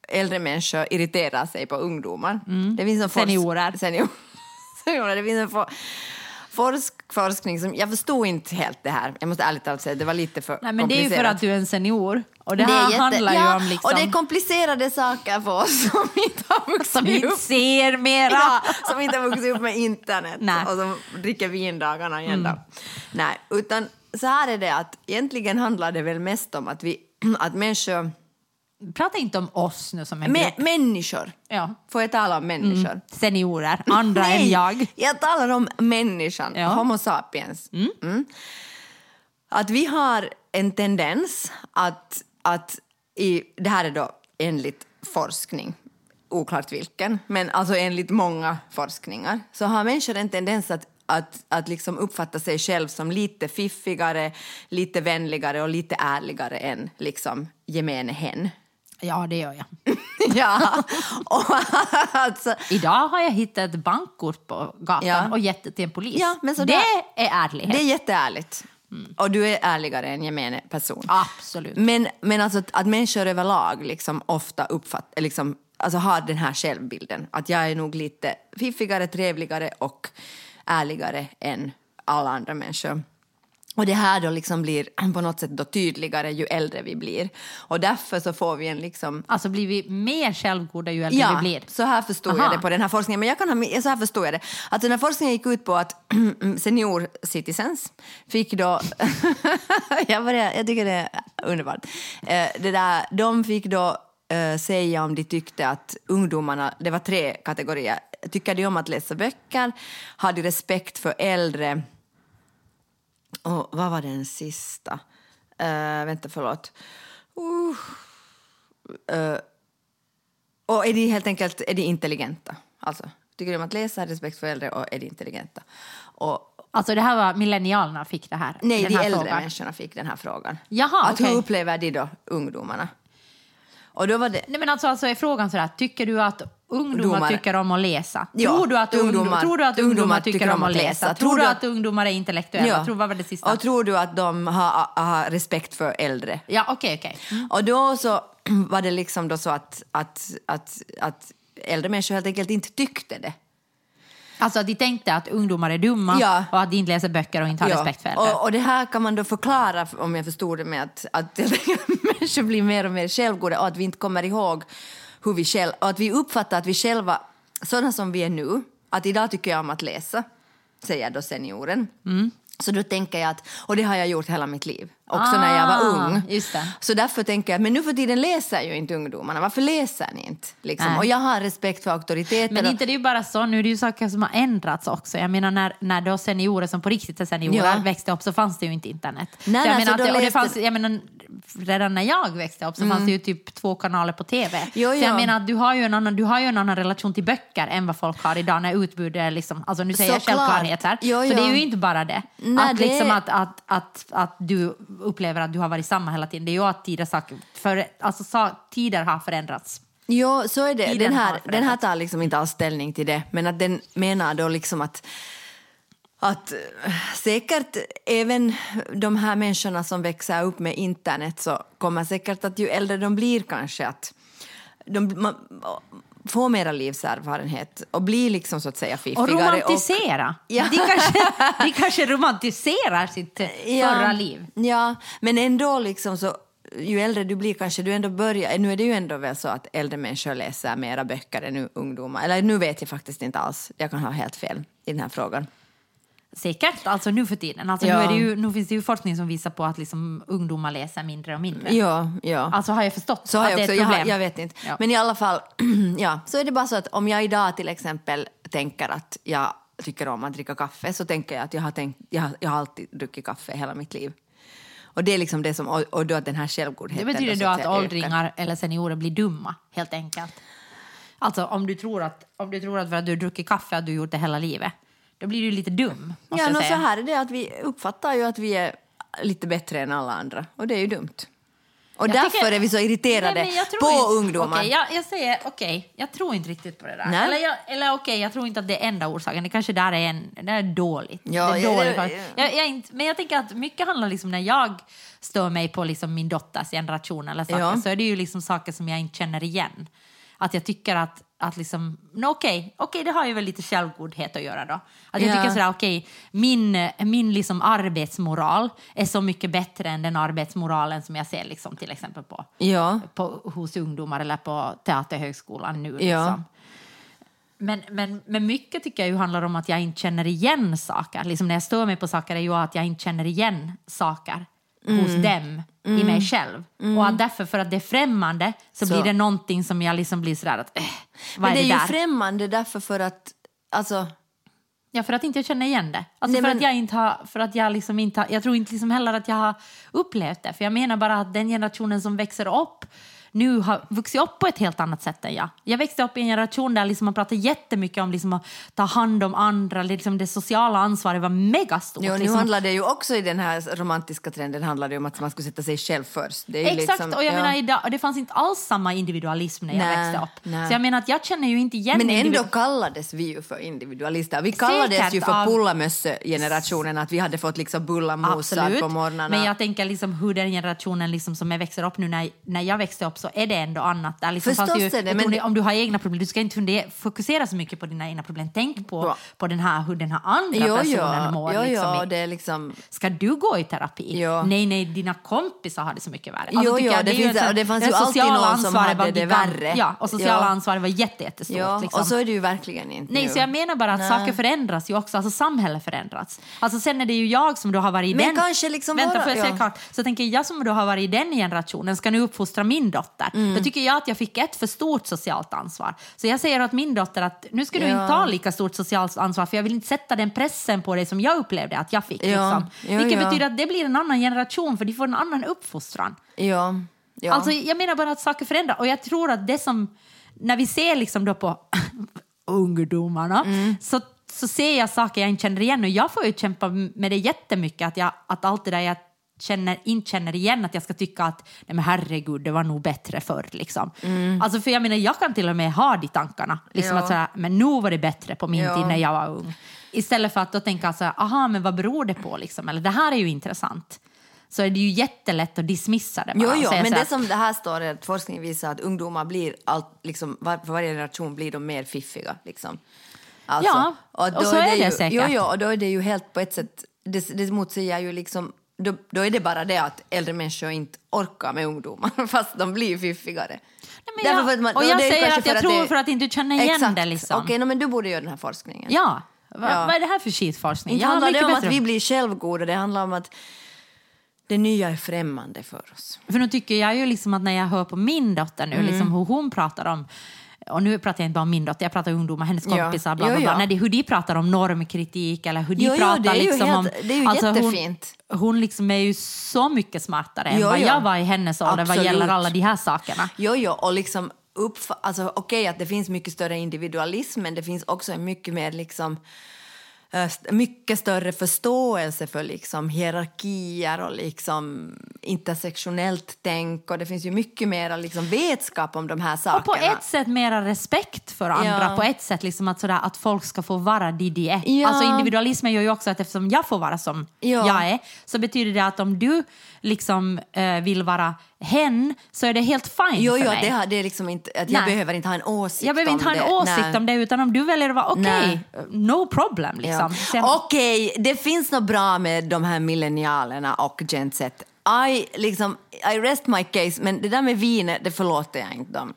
äldre människor irriterar sig på ungdomar. Det finns en Seniorer. Senior, seniorer. Det finns en for, forsk, forskning som, jag förstod inte helt det här. Jag måste ärligt talat säga, det var lite för Nej, men det är ju för att du är en senior. Och det, Det är här jätte- handlar ja, ju om liksom... Och det är komplicerade saker för oss som inte har vuxit som inte upp. ser mera. Ja, som inte har vuxit upp med internet Nej. och som dricker vindagarna igen då. Nej, utan så här är det att egentligen handlar det väl mest om att vi, att människor, Prata inte om oss nu som en grupp. människor, Ja. får jag tala om människor? Seniorer, andra Nej, än jag. jag talar om människan, Ja. Homo sapiens. Mm. Att vi har en tendens att, att i, det här är då enligt forskning, oklart vilken, men alltså enligt många forskningar, så har människor en tendens att att, att liksom uppfatta sig själv som lite fiffigare, lite vänligare och lite ärligare än liksom gemene hen. Ja, det gör jag. ja, och alltså, Idag har jag hittat ett bankkort på gatan Ja. och gett det till en polis. Ja, men så det är ärlighet. Det är jätteärligt. Och du är ärligare än gemene person. Absolut. Men, men alltså att, att människor överlag liksom ofta uppfattar, liksom, alltså har den här självbilden. Att jag är nog lite fiffigare, trevligare och ärligare än alla andra människor. Och det här då liksom blir på något sätt då tydligare ju äldre vi blir. Och därför så får vi en liksom Alltså blir vi mer självgoda ju äldre vi Ja, blir. så här förstod Aha. jag det på den här forskningen. Men jag kan ha, så här förstod jag det. Att den här forskningen gick ut på att senior citizens fick då... jag, börjar, jag tycker det är underbart. Eh, det där, de fick då eh, säga om de tyckte att ungdomarna... Det var tre kategorier. Tycker de om att läsa böcker? Har de respekt för äldre? Och vad var den sista? Uh, vänta, förlåt. Uh. Eh, och är de helt enkelt är de intelligenta? Alltså, tycker om att läsa, respekt för äldre och är de intelligenta? Och, Alltså det här var millennialerna fick det här. nej, de här äldre frågan. människorna fick den här frågan. Jaha, att hur okej. upplever de då ungdomarna? Och då var det... Nej, men alltså, alltså är frågan sådär, tycker du att ungdomar Ungdomar. tycker om att läsa? Ja, tror, du att ungdomar, ungdomar- tror du att ungdomar tycker om att läsa? Tror du att ungdomar är intellektuella? Tror, vad var det sista? Och tror du att de har, har respekt för äldre? Ja, okej, okej. Mm. Och då så var det liksom då så att, att, att, att äldre människor helt enkelt inte tyckte det. Alltså att de tänkte att ungdomar är dumma Ja. och att de inte läser böcker och inte har respekt för äldre. och, och det här kan man då förklara, om jag förstod det med att, att människor blir mer och mer självgoda och att vi inte kommer ihåg hur vi själva, och att vi uppfattar att vi själva, sådana som vi är nu, att idag tycker jag om att läsa, säger då senioren. Mm. Så då tänker jag att, och det har jag gjort hela mitt liv, också när jag var Ah, ung. Så därför tänker jag, men nu för tiden läser ju inte ungdomarna, varför läser ni inte? Liksom? Och jag har respekt för auktoriteter. Men inte det är ju bara så, nu är det ju saker som har ändrats också. Jag menar när, när då seniorer som på riktigt är seniorer Ja. växte upp så fanns det ju inte internet. Nej, så jag menar så det, och det läste- fanns, jag menar, redan när jag växte upp så fanns det ju typ två kanaler på tv. Jo, så jo. jag menar att du har, ju en annan, du har ju en annan relation till böcker än vad folk har idag när utbudet är liksom, alltså nu säger jag Såklart. självklarheter. Jo, så det är ju inte bara det. Nej, att, det- liksom att, att, att, att du upplever att du har varit samma hela tiden. Det är ju att tider, saker, för, alltså, tider har förändrats. Jo, så är det. Tiden Den här, den här tar liksom inte alls ställning till det, men att den menar då liksom att att eh, säkert även de här människorna som växer upp med internet så kommer säkert att ju äldre de blir kanske att de man, får mera livserfarenhet och blir liksom så att säga Och fiffigare. romantisera. Ja. De, kanske, de kanske romantiserar sitt Ja. förra liv. Ja, men ändå liksom så ju äldre du blir kanske du ändå börjar, nu är det ju ändå väl så att äldre människor läser mera böcker än ungdomar. Eller nu vet jag faktiskt inte alls, jag kan ha helt fel i den här frågan. Säkert, alltså nu för tiden. Alltså Ja. nu, det ju, nu finns det ju forskning som visar på att liksom ungdomar läser mindre och mindre. Ja, ja. Alltså har jag förstått Så har att jag, det också, är ett jag, har, problem. jag vet inte. Ja. Men i alla fall, ja, så är det bara så att om jag idag till exempel tänker att jag tycker om att dricka kaffe så tänker jag att jag har, tänkt, jag har, jag har alltid druckit kaffe hela mitt liv. Och det är liksom det som, och, och då att den här Det självgodheten betyder så då att ökar. åldringar eller seniorer blir dumma, helt enkelt. Alltså om du tror att, om du tror att för att du har druckit kaffe att du har gjort det hela livet, då blir du lite dum. Måste Ja, jag säga. så här är det att vi uppfattar ju att vi är lite bättre än alla andra och det är ju dumt. Och Jag därför tycker- är vi så irriterade Nej, på inte, ungdomar. Okej, jag, jag säger okej, jag tror inte riktigt på det där. Nej. Eller, jag, eller okej, jag tror inte att det är enda orsaken. Det kanske där är, en, det är dåligt. Ja, det är dåligt. ja, ja. Jag, inte, men jag tänker att mycket handlar liksom när jag stör mig på liksom min dotters generation eller saker, Ja. så är det ju liksom saker som jag inte känner igen. Att jag tycker att, att liksom, no, okej, okej, det har ju väl lite självgodhet att göra då. Att jag Ja. tycker sådär, okej, min, min liksom arbetsmoral är så mycket bättre än den arbetsmoralen som jag ser liksom till exempel på Ja, på, hos ungdomar eller på Teaterhögskolan nu. Ja. Liksom. Men, men, men mycket tycker jag ju handlar om att jag inte känner igen saker. Liksom när jag stör mig på saker är ju att jag inte känner igen saker Mm. hos dem i mig själv. Och att därför, för att det är främmande, så, Så- blir det någonting som jag liksom blir sådär att, äh, vad men är det är det, ju där? främmande därför för att, alltså, Ja, för att inte jag känner igen det. Alltså Nej, för men- att jag inte har, för att jag liksom inte har, jag tror inte liksom heller att jag har upplevt det. För jag menar bara att den generationen som växer upp nu har vuxit upp på ett helt annat sätt än jag. Jag växte upp i en generation där liksom man pratade jättemycket om liksom att ta hand om andra, liksom det sociala ansvaret var megastort. jo, nu liksom. handlar det ju också i den här romantiska trenden handlar det om att man skulle sätta sig själv först. Exakt, liksom, och jag ja. menar idag, det fanns inte alls samma individualism när jag Nej, växte upp. nej. Så jag menar att jag känner ju inte igen Men ändå kallades vi ju för individualister. Vi kallades Säkert ju för pullamösse-generationen, att vi hade fått liksom bullamosar på morgnarna. Men jag tänker liksom hur den generationen liksom som jag växer upp nu, när, när jag växte upp så är det ändå annat. Där liksom Förstås ju, är det, men det- om du har egna problem, du ska inte fundera, fokusera så mycket på dina egna problem. Tänk på, Ja. på den här, hur den här andra jo, personen ja, mår. jo, liksom, i- det är liksom... Ska du gå i terapi? Ja. Nej, nej, dina kompisar har det så mycket värre. Jo, tycker jo, jag, det ju finns- och det fanns det ju alltid någon som hade det värre. Ja, och sociala Ja. ansvaret var jätte, jättestort. Ja, liksom. och så är det ju verkligen inte Nej, nu. så jag menar bara att Nej. saker förändras ju också, alltså samhället förändras. Alltså sen är det ju jag som då har varit i Men den... kanske liksom Vänta, våra- får jag säga klart? Så tänker jag som då har varit i den generationen ska nu uppfostra min dotter. Mm. Då tycker jag att jag fick ett för stort socialt ansvar. Så jag säger åt min dotter att nu ska du Ja. inte ta lika stort socialt ansvar för jag vill inte sätta den pressen på dig som jag upplevde att jag fick. Ja, Liksom. ja, Vilket betyder att det blir en annan generation för de får en annan uppfostran. Ja, ja. Alltså, jag menar bara att saker förändras. Och jag tror att det som, när vi ser liksom då på ungdomarna, Mm. så, så ser jag saker jag inte känner igen. Och jag får ju kämpa med det jättemycket, att, jag, att allt det där jag känner, inte känner igen, att jag ska tycka att nej men herregud, det var nog bättre förr. Liksom. Alltså, för jag menar, jag kan till och med ha de tankarna. Liksom Mm. Ja. att sådär, men nu var det bättre på min Ja. tid när jag var ung. Istället för att då tänka så här, aha, men vad beror det på? Liksom? Eller det här är ju intressant. Så är det ju jättelätt att dismissa det bara. Jo, och jo, men det som det här står är att forskningen visar att ungdomar blir allt, liksom, var, för varje generation blir de mer fiffiga. Liksom. Alltså, Ja, och då så är det ju, säkert. Jo, jo, och då är det ju helt på ett sätt, det, det motsäger ju liksom, då, då är det bara det att äldre människor inte orkar med ungdomar, fast de blir fiffigare. Nej, men jag, att man- och jag säger att jag för tror det- för att inte känna igen Exakt. det. Liksom. Okej, no, men du borde göra den här forskningen. Ja, Va, Ja. vad är det här för skitforskning? Inte Jag handlar det om bättre- att vi blir självgoda, det handlar om att det nya är främmande för oss. För nu tycker jag ju liksom att när jag hör på min dotter nu, Mm. liksom hur hon pratar om och nu pratar jag inte bara om min dotter, jag pratar ungdomar, hennes Ja. kompisar, bla, bla, Jo, bla. ja. När det, hur de pratar om normkritik eller hur de Jo, jo, pratar det är liksom helt- om... det är ju jättefint. Hon, hon liksom är ju så mycket smartare än vad ja. jag var i hennes ålder vad gäller alla de här sakerna. Jo, jo, och liksom uppfa- alltså, okej att det finns mycket större individualism, men det finns också en mycket mer liksom mycket större förståelse för liksom hierarkier och liksom intersektionellt tänk och det finns ju mycket mer liksom vetskap om de här Och sakerna. på ett sätt mera respekt för andra, Ja. på ett sätt liksom att, sådär, att folk ska få vara de de är. Ja. Alltså individualismen gör ju också att eftersom jag får vara som Ja. jag är, så betyder det att om du liksom eh, vill vara hen, så är det helt fine Jo, för jo, mig. det, har- det är liksom inte, att jag Nej. behöver inte ha en åsikt jag behöver inte ha om en det. åsikt Nej. om det, utan om du väljer att vara okej, Nej. no problem. Liksom. Ja. Okej, det finns något bra med de här millennialerna och Gen Z. I, liksom, I rest my case, men det där med vinet, det förlåter jag inte dem.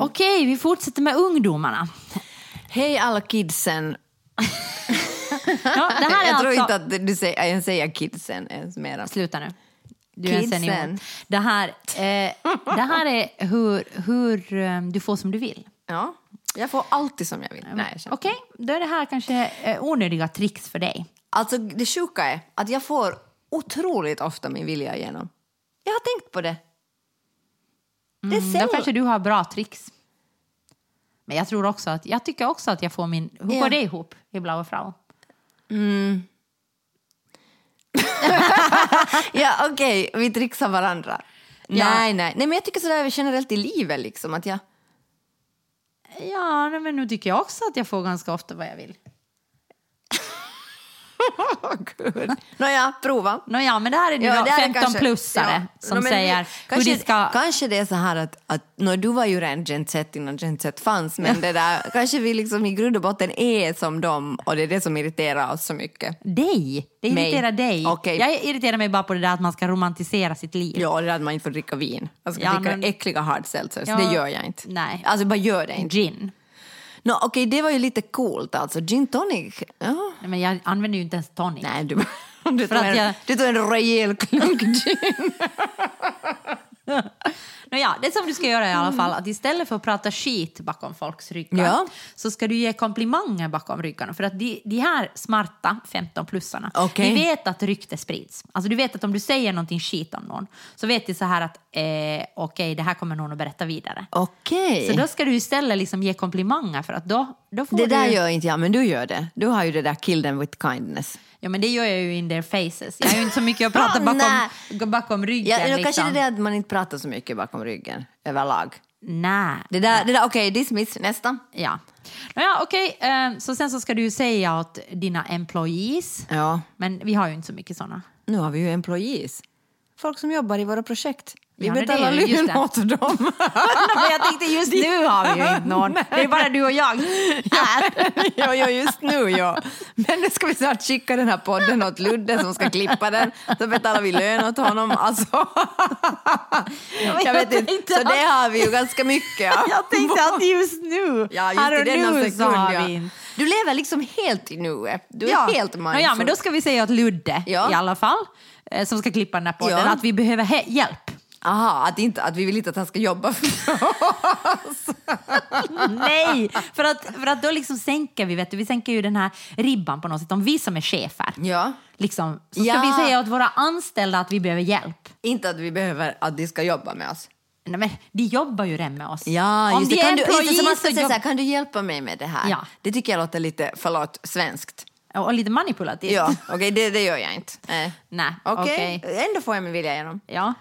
Okej, vi fortsätter med ungdomarna. Hej alla kidsen. Ja, det här är jag tror alltså... inte att du säger, jag säger kidsen ens mera. Sluta nu. Du är en Kidsen. senior. Det här, eh, det här är hur, hur eh, du får som du vill. Ja, jag får alltid som jag vill. Nej, jag känner- Okej, då är det här kanske eh, onödiga tricks för dig. Alltså det sjuka är att jag får otroligt ofta min vilja igenom. Jag har tänkt på det. Det Mm. Då kanske du har bra tricks. Men jag tror också att, jag tycker också att jag får min, hur Ja. går det ihop i Blaue Frau? Ja, okej, vi trixar varandra. Ja. Nej, nej. Nej, men jag tycker sådär generellt i livet liksom att jag... Ja, men nu tycker jag också att jag får ganska ofta vad jag vill. Gud. Nåja, prova. Nåja, men det här är du Ja, då, det här är 15-plussare ja. som No, säger vi- hur kanske, de ska... Kanske det är så här att, att no, du var ju redan Gen Z innan Gen Z fanns, men det där, kanske vi liksom i grund och botten är som dem och det är det som irriterar oss så mycket. Dig! Det Mig. irriterar dig. Okej. Jag irriterar mig bara på det där att man ska romantisera sitt liv. Ja, det där att man inte får dricka vin. Jag ska Ja, dricka men- äckliga hard seltzers, Ja, det gör jag inte. nej. Alltså bara gör det inte. Gin. No, Okej, det var ju lite coolt alltså. Gin tonic, ja. Nej, men jag använder ju inte ens tonic. Nej, du, du, tog en, jag- du tog en rejäl klunk gin. Nåja, det som du ska göra i alla fall, att istället för att prata skit bakom folks ryggar Ja. så ska du ge komplimanger bakom ryggarna. För att de, de här smarta 15-plussarna, Okej. de vet att rykte sprids. Alltså du vet att om du säger någonting skit om någon så vet de så här att eh, okej, det här kommer någon att berätta vidare. Okej. Så då ska du istället liksom ge komplimanger för att då, då får Det du... där gör inte jag, men du gör det. Du har ju det där kill them with kindness. Ja men det gör jag ju in their faces. Jag har ju inte så mycket att prata bakom, bakom ryggen. Ja, liksom. Kanske det är det att man inte pratar så mycket bakom ryggen överlag. Nej. Det där, det där okej, dismiss, nästa. Ja. Nåja, okej. eh, Så sen så ska du ju säga åt dina employees. Ja, Men vi har ju inte så mycket sådana. nu har vi ju employees. Folk som jobbar i våra projekt. Vi Ja, lön det. åt dem. Men jag tänkte just nu har vi ju inte någon. Det är bara du och jag. ja, ja, just nu ja. Men nu ska vi snart skicka den här podden åt Ludde som ska klippa den. Så betalar vi lön åt honom. Alltså. jag vet inte. Så det har vi ju ganska mycket av. Jag tänkte att just nu, Ja, just här och nu sekund. så har ja. vi inte. Du lever liksom helt i nuet. Du är helt mindful. Ja, men då ska vi säga åt Ludde Ja. i alla fall, eh, som ska klippa den här podden, Ja. att vi behöver hjälp. Aha, att, inte, att vi vill inte att han ska jobba för oss. Nej, för att, för att då liksom sänker vi, vet du, vi sänker ju den här ribban på något sätt. Om vi som är chefer, Ja. liksom, så ska Ja. vi säga åt våra anställda att vi behöver hjälp. Inte att vi behöver att de ska jobba med oss. Nej, men de jobbar ju redan med oss. Ja, Om just vi det. är Kan du, så man ska säga så här, kan du hjälpa mig med det här? Ja. Det tycker jag låter lite, förlåt, svenskt. Och lite manipulativt. Ja, okej, det, det gör jag inte. Nej. Nej, Okej, okej. ändå får jag min vilja igenom. Ja.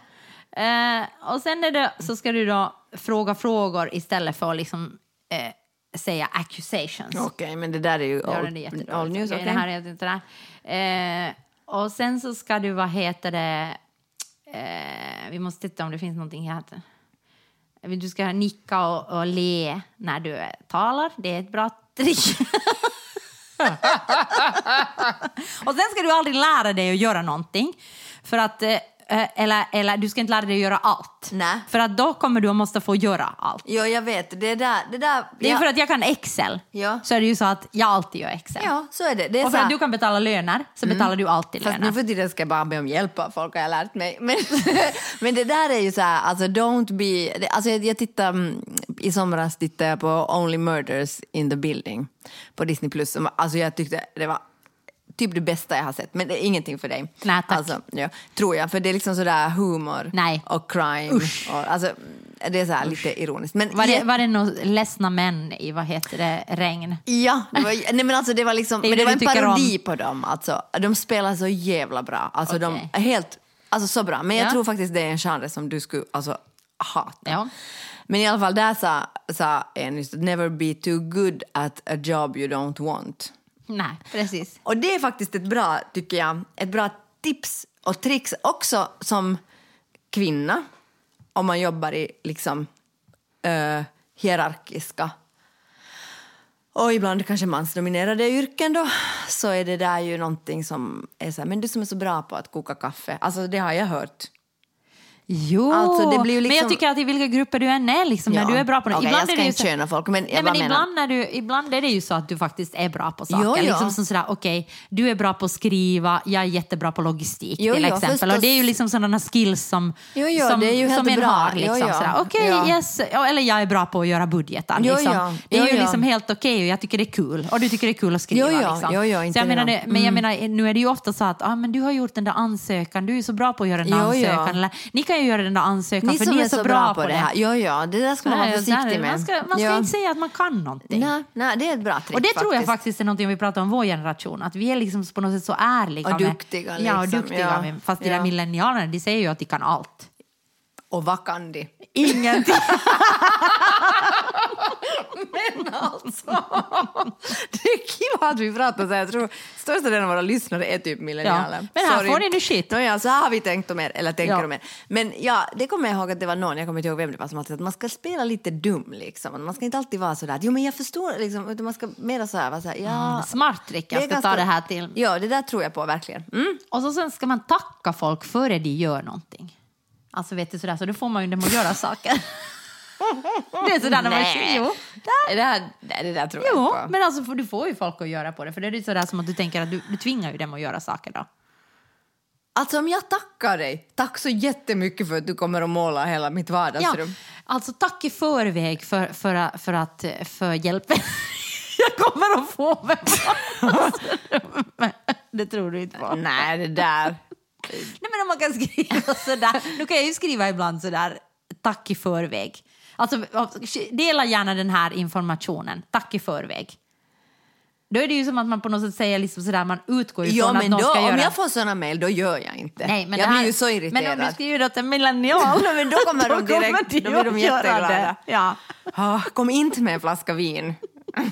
Eh, och sen är det, så ska du då fråga frågor istället för att liksom, eh, säga accusations. Okej, men det där är ju old, är old news. Okej. det här är inte där. Eh, och sen så ska du, vad heter det, eh, vi måste titta om det finns någonting här. Du ska nicka och, och le när du talar. Det är ett bra trick. och sen ska du aldrig lära dig att göra någonting. För att, eh, eller, eller du ska inte lära dig att göra allt. Nej. För att då kommer du att måste få göra allt. Jo, jag vet. Det där... Det, där Det är ja. för att jag kan Excel. Ja. Så är det ju så att jag alltid gör Excel. Ja, så är det. det är Och så för att här, du kan betala löner så betalar du alltid Fast nu löner. för tiden ska jag bara be om hjälp av folk har jag lärt mig. Men, men det där är ju så här, alltså don't be... Alltså jag, jag tittade, mm, i somras tittade jag på Only Murders in the Building på Disney+. Plus. Alltså jag tyckte det var typ det bästa jag har sett. Men det är ingenting för dig. Nej, tack. Alltså, ja, tror jag, för det är liksom sådär humor Nej. och crime. Och, alltså, det är så lite ironiskt. Men Var det, var det några ledsna män i, vad heter det, regn? Ja, det var, nej men alltså det var liksom, Det men det var en parodi om. på dem. Alltså, de spelar så jävla bra. Alltså Okej. de är helt, alltså så bra. Men jag Ja. tror faktiskt det är en genre som du skulle alltså, hata. Ja. Men i alla fall där sa, sa en just never be too good at a job you don't want. Nej, precis. Och det är faktiskt ett bra, tycker jag, ett bra tips och tricks också som kvinna om man jobbar i liksom eh, hierarkiska Och ibland kanske mansdominerade yrken då, så är det där ju någonting som är så här, men du som är så bra på att koka kaffe, alltså det har jag hört. Jo, Alltså, ju men jag liksom- tycker att i vilka grupper du än är, liksom, när Ja. du är bra på något. Okej, jag ska är det ju inte så- köna folk, men Nej, men ibland, när du, ibland är det ju så att du faktiskt är bra på saker. Jo, jo. Liksom som sådär, okej, du är bra på att skriva, jag är jättebra på logistik Jo, till exempel. förstås. Och det är ju liksom sådana skills som, som, det är ju som en bra. har. Liksom. Okej, Ja. yes. Eller jag är bra på att göra budgetar. Liksom. Det är ju liksom helt okej och jag tycker det är kul. Och du tycker det är kul att skriva. Jo. Liksom. Jo, jo, så inte jag menar, det. men jag menar, nu är det ju ofta så att ah, men du har gjort den där ansökan, du är så bra på att göra jo. ansökan. Eller, ni kan ju göra den där ansökan Ni för ni är så bra på det här, jo, jo, det där ska man vara försiktig där- med. Man ska, man ska Ja. inte säga att man kan någonting. Nej, nej, det är ett bra trick Och det tror jag faktiskt. faktiskt är någonting vi pratar om vår generation, att vi är liksom på något sätt så ärliga. Och med- duktiga, Ja, och liksom, duktiga. ja. Med, fast de Ja. där millennialerna, de säger ju att de kan allt. Och vad kan de? Ingenting. alltså, det är kul att vi pratar så här. Jag tror största delen av våra lyssnare är typ millennialer. Ja, men här Sorry. får ni nu shit. Nåja, så här har vi tänkt om er, eller tänker Ja. om er. Men ja, det kommer jag ihåg att det var någon, jag kommer inte ihåg vem det var, som alltid att man ska spela lite dum liksom. Man ska inte alltid vara så där jo men jag förstår liksom, utan man ska mera så här, vara så här ja. Smart trick, jag ska ganska- ta det här till. Ja, det där tror jag på verkligen. Mm. Och så sen ska man tacka folk före de gör någonting. Alltså vet du sådär, så då får man ju dem att göra saker. det är sådär när man... Nej. Jo, Det, där, nej, det där tror jag jo på. men alltså du får ju folk att göra på det. För det är ju sådär som att du tänker att du, du tvingar ju dem att göra saker då. Alltså om jag tackar dig, tack så jättemycket för att du kommer att måla hela mitt Ja, vardagsrum. alltså tack i förväg för, för, för, att, för hjälpen jag kommer att få med vardagsrummet. Det tror du inte på. Nej, det där. Nej, men om man kan skriva sådär. Nu kan jag ju skriva ibland sådär, tack i förväg. Alltså, dela gärna den här informationen, tack i förväg. Då är det ju som att man på något sätt säger liksom sådär, man utgår ifrån Ja, att någon då, ska om göra... jag får såna mejl, då gör jag inte. Nej, men jag det här- blir ju så irriterad. Men om du skriver åt en millennial, men då kommer de direkt- de då blir de jätteglada. det. Ja. Ah, kom inte med en flaska vin.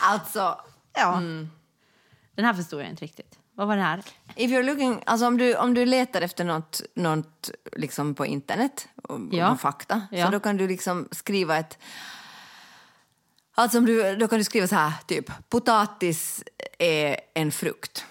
alltså, Ja. Den här förstod jag inte riktigt. Vad var det här? if you're looking, alltså om, du, om du letar efter något, något liksom på internet, om, Ja. om fakta, Ja. så då kan du liksom skriva ett... Alltså om du, då kan du skriva så här, typ, potatis är en frukt.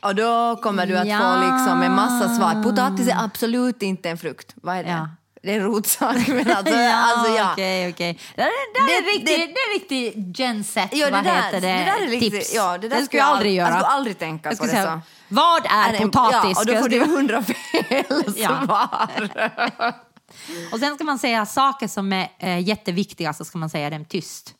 Och då kommer du att Ja. få liksom en massa svar. Potatis är absolut inte en frukt. Vad är det? Ja. Det är en rotsak. Men alltså, alltså, ja. okej, okej. Det, där- det, är Det- riktigt, det- det, är riktigt Gen Z, Ja, det vad där- heter det, det där är riktigt- tips. ja, det där skulle skulle jag aldrig ald- göra. jag skulle aldrig tänka Jag på det säga, så. Vad är, en- potatis? Ja, och då får du hundra fel Ja. svar. Och sen ska man säga saker som är eh, jätteviktiga, så ska man säga dem tyst.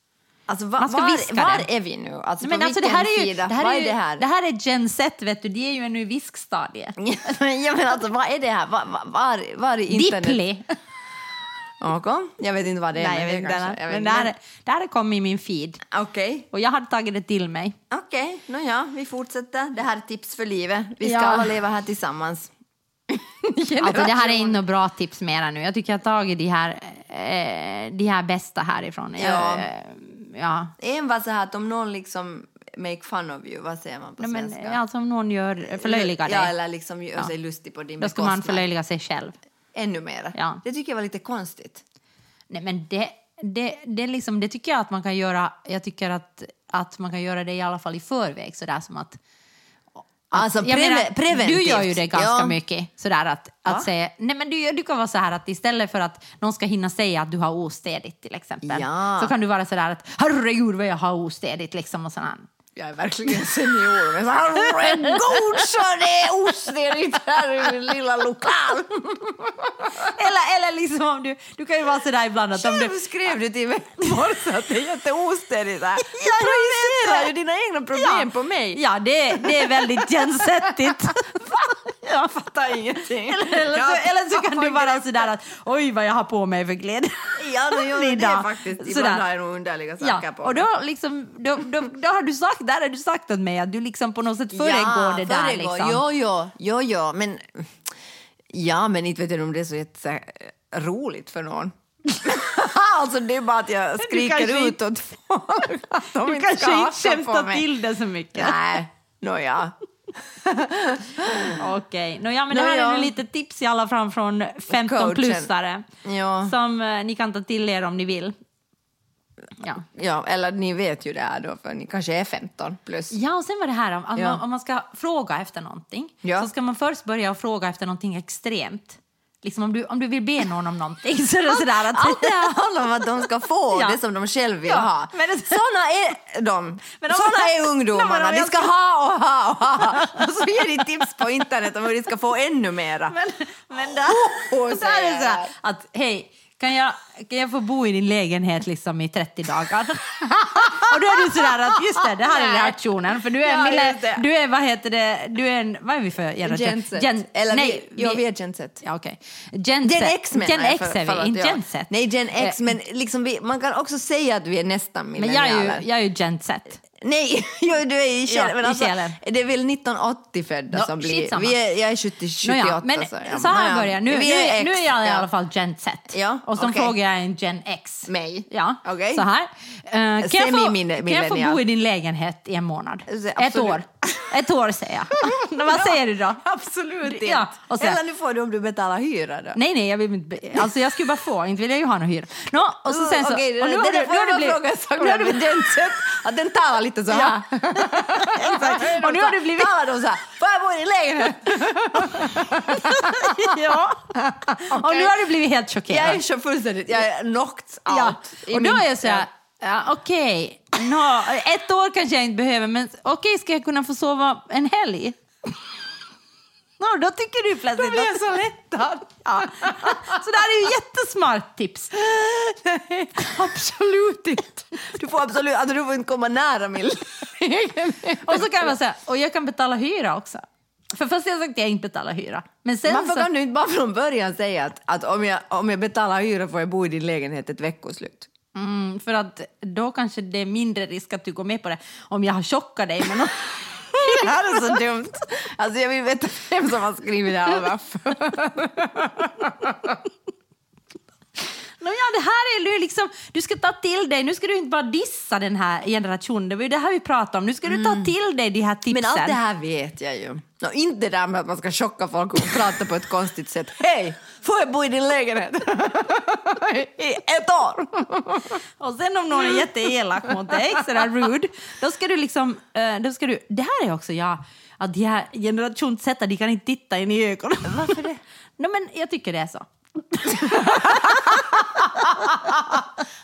Alltså, va, Man ska var, viska var det. är vi nu? Alltså, Men alltså, det här är ju, sida? det här är, är det här? det här är Gen Z, vet du, de är ju ännu i viskstadiet. ja, men alltså, vad är det här? Var, var, var, i internet? Dippli. Okej, jag vet inte vad det är. Nej, jag vet det inte. kanske- jag vet Men det här, det här kom i min feed. Okej, Och jag hade tagit det till mig. okej. Nåja, vi fortsätter. Det här är tips för livet. Vi ska Ja. alla leva här tillsammans. Alltså det här är inte några bra tips mera nu. Jag tycker jag har tagit de här, eh, de här bästa härifrån. Jag, Ja. eh, ja. En var så här att om någon liksom make fun of you, vad säger man på Nej, men, svenska? alltså om någon gör, förlöjligar Ja, dig, eller liksom gör sig lustig på din då ska man förlöjliga sig själv. Ännu mer. Ja. Det tycker jag var lite konstigt. Nej, men det, det, det, liksom, det tycker jag att man kan göra. Jag tycker att, att man kan göra det i alla fall i förväg. Sådär som att, Alltså jag preve- menar, preventivt. Du gör ju det ganska ja. mycket. Sådär att, att Va? säga, nej men du, du kan vara så här att istället för att någon ska hinna säga att du har ostädigt till exempel. Ja. Så kan du vara sådär att herregud vad jag har ostädigt liksom och sådär. Jag är verkligen senior. Men så herregud så det är ostädigt här i min lilla lokal. Eller, eller liksom om du, du kan ju vara sådär ibland att om du... Själv skrev du till mig i morse att det är jätteostädigt här. Du Ja, projicerar ju dina egna problem på mig. Ja, det, det är väldigt gensettigt. Jag fattar ingenting. Eller, eller, så, eller så kan du vara sådär att oj vad jag har på mig för kläder. Ja, det är Middag. faktiskt. Sådär. Ibland har jag nog underliga saker Ja, på och då, liksom, då, då, då har du sagt, där har du sagt åt mig att du liksom på något sätt föregår det där. föregår. Liksom. Jo, jo, jo, jo, men... Ja, men inte vet jag om det är så roligt för någon. alltså det är bara att jag skriker ut åt folk att de Du kanske inte skämtar till det så mycket. Nej, nåja. Okej, Nå, ja, men det här är ja. nu lite tips i alla fall från Coachen. 15-plussare Ja. som eh, ni kan ta till er om ni vill. Ja. Ja, eller ni vet ju det här då, för ni kanske är 15 plus. Ja, och sen var det här om, att Ja. man, om man ska fråga efter någonting Ja. så ska man först börja fråga efter någonting extremt. Liksom om du, om du vill be någon om någonting så är det sådär att... Allt det handlar om att de ska få Ja. det som de själva vill Ja, ha. men det- Såna är de. Men om- Såna är Nej, ungdomarna. om De ska ha och ha och ha. Och så ger de tips på internet om hur de ska få ännu mera. Men, men där, Åh, så är det så här att hej, kan jag, kan jag få bo i din lägenhet liksom i 30 dagar? och då är du sådär att just det, det här är reaktionen. För du är, Ja, mille, du är, vad heter det, du är en, vad är vi för generation? Genset. Gen, Eller nej, vi, ja, vi är genset. Ja, okej. Gen, Gen Z. X menar Gen jag. X är vi, inte. Gen Z. Nej, Gen X, Eh, men liksom vi, man kan också säga att vi är nästan Men jag är millennialer. ju, jag är ju Gen Z. Nej, jo, du är i själen. Ja, men i alltså, det är väl 1980 födda Ja, som blir... Vi är, jag är 70, 78. Nåja, men så, ja. så här börjar nu, nu, nu är jag i ja. alla fall Gen Z. Ja, och så okej. frågar jag en Gen X. Mig? Ja, Okej. så här. Eh, kan, jag få, kan jag få bo i din lägenhet i en månad? Alltså, Ett absolut. år. Ett år säger jag. Vad säger du då? Absolut inte. Ja, och sen- Eller nu får du om du betalar hyra då. Nej, nej, jag vill inte, be- alltså jag skulle bara få, inte vill jag ju ha någon hyra. Nå, och så sen så... Okej, det, och det, har det, du- det får nu har jag fråga blivit- en sak nu har med du- Gen Z, att den talar lite så här. Exakt. Och nu har du blivit... Talar de så här, får jag bo i din lägenhet? ja. Och nu har du blivit helt chockerad. Jag är så fullständigt, jag är knocked out. I och då min- är jag så här, ja, okej, Nå, ett år kanske jag inte behöver, men okej, ska jag kunna få sova en helg? Nå, då tycker du plötsligt Då blir jag så lättad. Ja. Så det här är ju jättesmart tips. Nej, absolut inte. Du får absolut, alltså, du får inte komma nära min. Och så kan så här, och jag kan betala hyra också. För först har jag sagt att jag inte betalar hyra. Men sen Varför så... kan du inte bara från början säga att, att om, jag, om jag betalar hyra får jag bo i din lägenhet ett veckoslut? Mm, för att då kanske det är mindre risk att du går med på det om jag har chockat dig med något. Det här är så dumt. Alltså jag vill veta vem som har skrivit det här varför. Nå, ja, det här är liksom, du ska ta till dig, nu ska du inte bara dissa den här generationen, det var ju det här vi pratade om, nu ska du ta till dig de här tipsen. Men allt det här vet jag ju. Och inte det där med att man ska chocka folk och prata på ett konstigt sätt. Hej, får jag bo i din lägenhet? I ett år? Och sen om någon är jätteelak mot dig, sådär rude, då ska du liksom, eh, då ska du, det här är också jag, att de här generationssätta, de kan inte titta in i ögonen. Varför det? Nej men jag tycker det är så.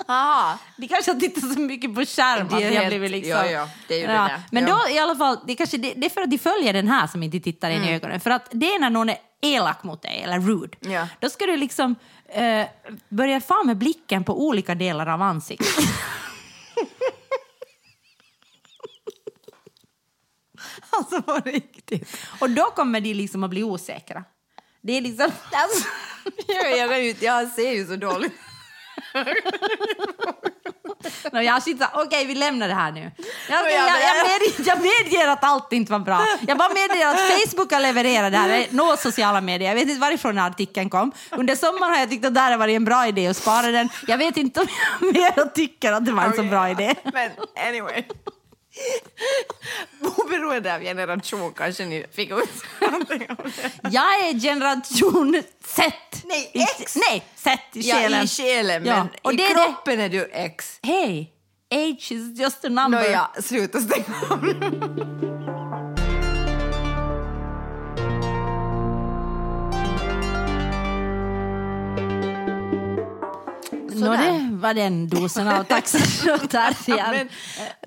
Aha. De kanske har tittat så mycket på skärm att helt- blivit liksom... ja, ja, det är ju det där. Men Ja. då i alla fall, det, kanske, det, det är för att de följer den här som inte tittar in i ögonen. För att det är när någon är elak mot dig, eller rude. Ja. Då ska du liksom eh, börja få med blicken på olika delar av ansiktet. Alltså på riktigt. Och då kommer de liksom att bli osäkra. Det är liksom... Alltså, jag, jag, jag ser ju så dåligt. Nå, jag sitter okej vi lämnar det här nu. Jag, jag, jag- medger, jag medger att allt inte var bra. Jag bara medger att Facebook har levererat det här, nå sociala medier. Jag vet inte varifrån artikeln kom. Under sommaren har jag tyckt att det här har varit en bra idé att spara den. Jag vet inte om jag mer tycker att det var en så bra idé. Men anyway. Oberoende av generation kanske ni fick ut någonting av det. Jag är generation Z. Nej, I- X. Nej, Z i Ja, själen. i själen, Ja, men och i det är det- kroppen är du X. Hej, age is just a number. Nåja, sluta stänga av Nå, det var den dosen av. Men,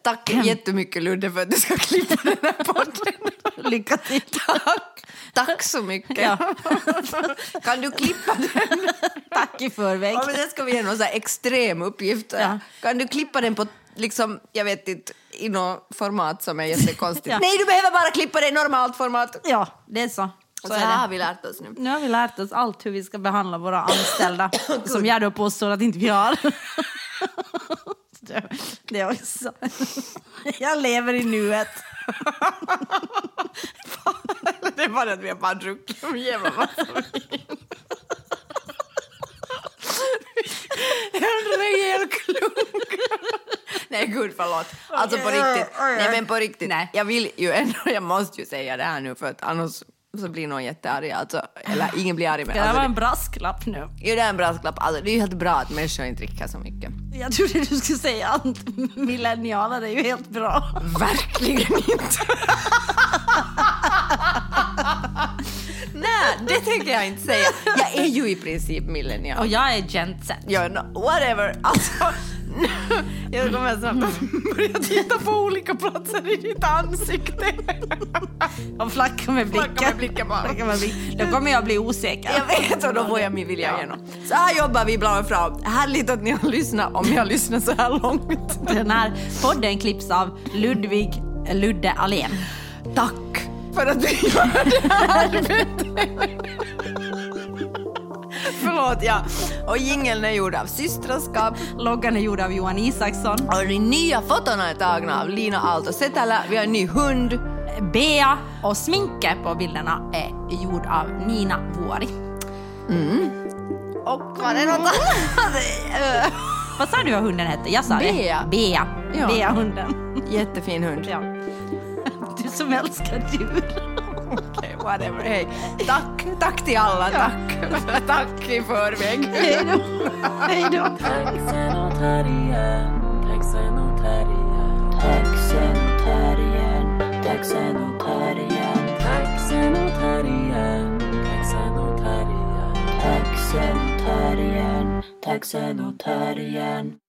tack jättemycket Ludde för att du ska klippa den här podden. Lycka till. Tack. Tack så mycket. Ja. Kan du klippa den? Tack i förväg. Ja, men det ska vi ge någon så här extrem uppgift. Ja. Kan du klippa den på, liksom, jag vet inte, i något format som är jättekonstigt? Ja. Nej, du behöver bara klippa det i normalt format. Ja, det är så. Och Så så är här har vi lärt oss nu. Nu har vi lärt oss allt hur vi ska behandla våra anställda, som jag då påstår att inte vi har. Det- Det är också. Jag lever i nuet. Det är bara att vi har bara druckit en jävla massa vin. En hel klunk. Nej gud förlåt. Alltså på riktigt. Nej men på riktigt. Nej. Jag vill ju ändå, jag måste ju säga det här nu för att annars så blir någon jättearg. Alltså, eller ingen blir arg men Det här alltså, var en brasklapp nu. Jo, det är en brasklapp. Alltså, det är ju helt bra att människor inte dricker så mycket. Jag trodde du skulle säga att millennialer är ju helt bra. Verkligen inte. Nej, det tänker jag inte säga. Jag är ju i princip millennial. Och jag är gent Z. Ja, no, whatever. Alltså, jag kommer snart att börja titta på olika platser i ditt ansikte. Och flacka med blicken. Flacka med blicken bara. Flacka med blicken. Då kommer jag bli osäker. Jag vet och då får jag min vilja igenom. Så här jobbar vi ibland fram. Härligt att ni har lyssnat om ni har lyssnat så här långt. Den här podden klipps av Ludvig Ludde Alén. Tack för att du gör det här arbetet. Förlåt, ja. Och jingeln är gjord av Systraskap. Loggan är gjord av Johan Isaksson. Och de nya fotona är tagna av Lina Aalto Setälä. Vi har en ny hund. Bea och sminket på bilderna är gjord av Nina Vuori. Och var det något annat? Vad sa du att hunden hette? Jag sa Bea. det. Bea. Ja. Bea-hunden. Jättefin hund. Ja. Du som älskar djur. Okej, whatever. Hej. Tack, tack till alla. Tack. tack i förväg. Hej då. Hej då. Taxen och terriern, taxen och terriern, Taxen och terriern, taxen och terriern, taxen och terriern, taxen och terriern. taxen och terriern, taxen och terriern.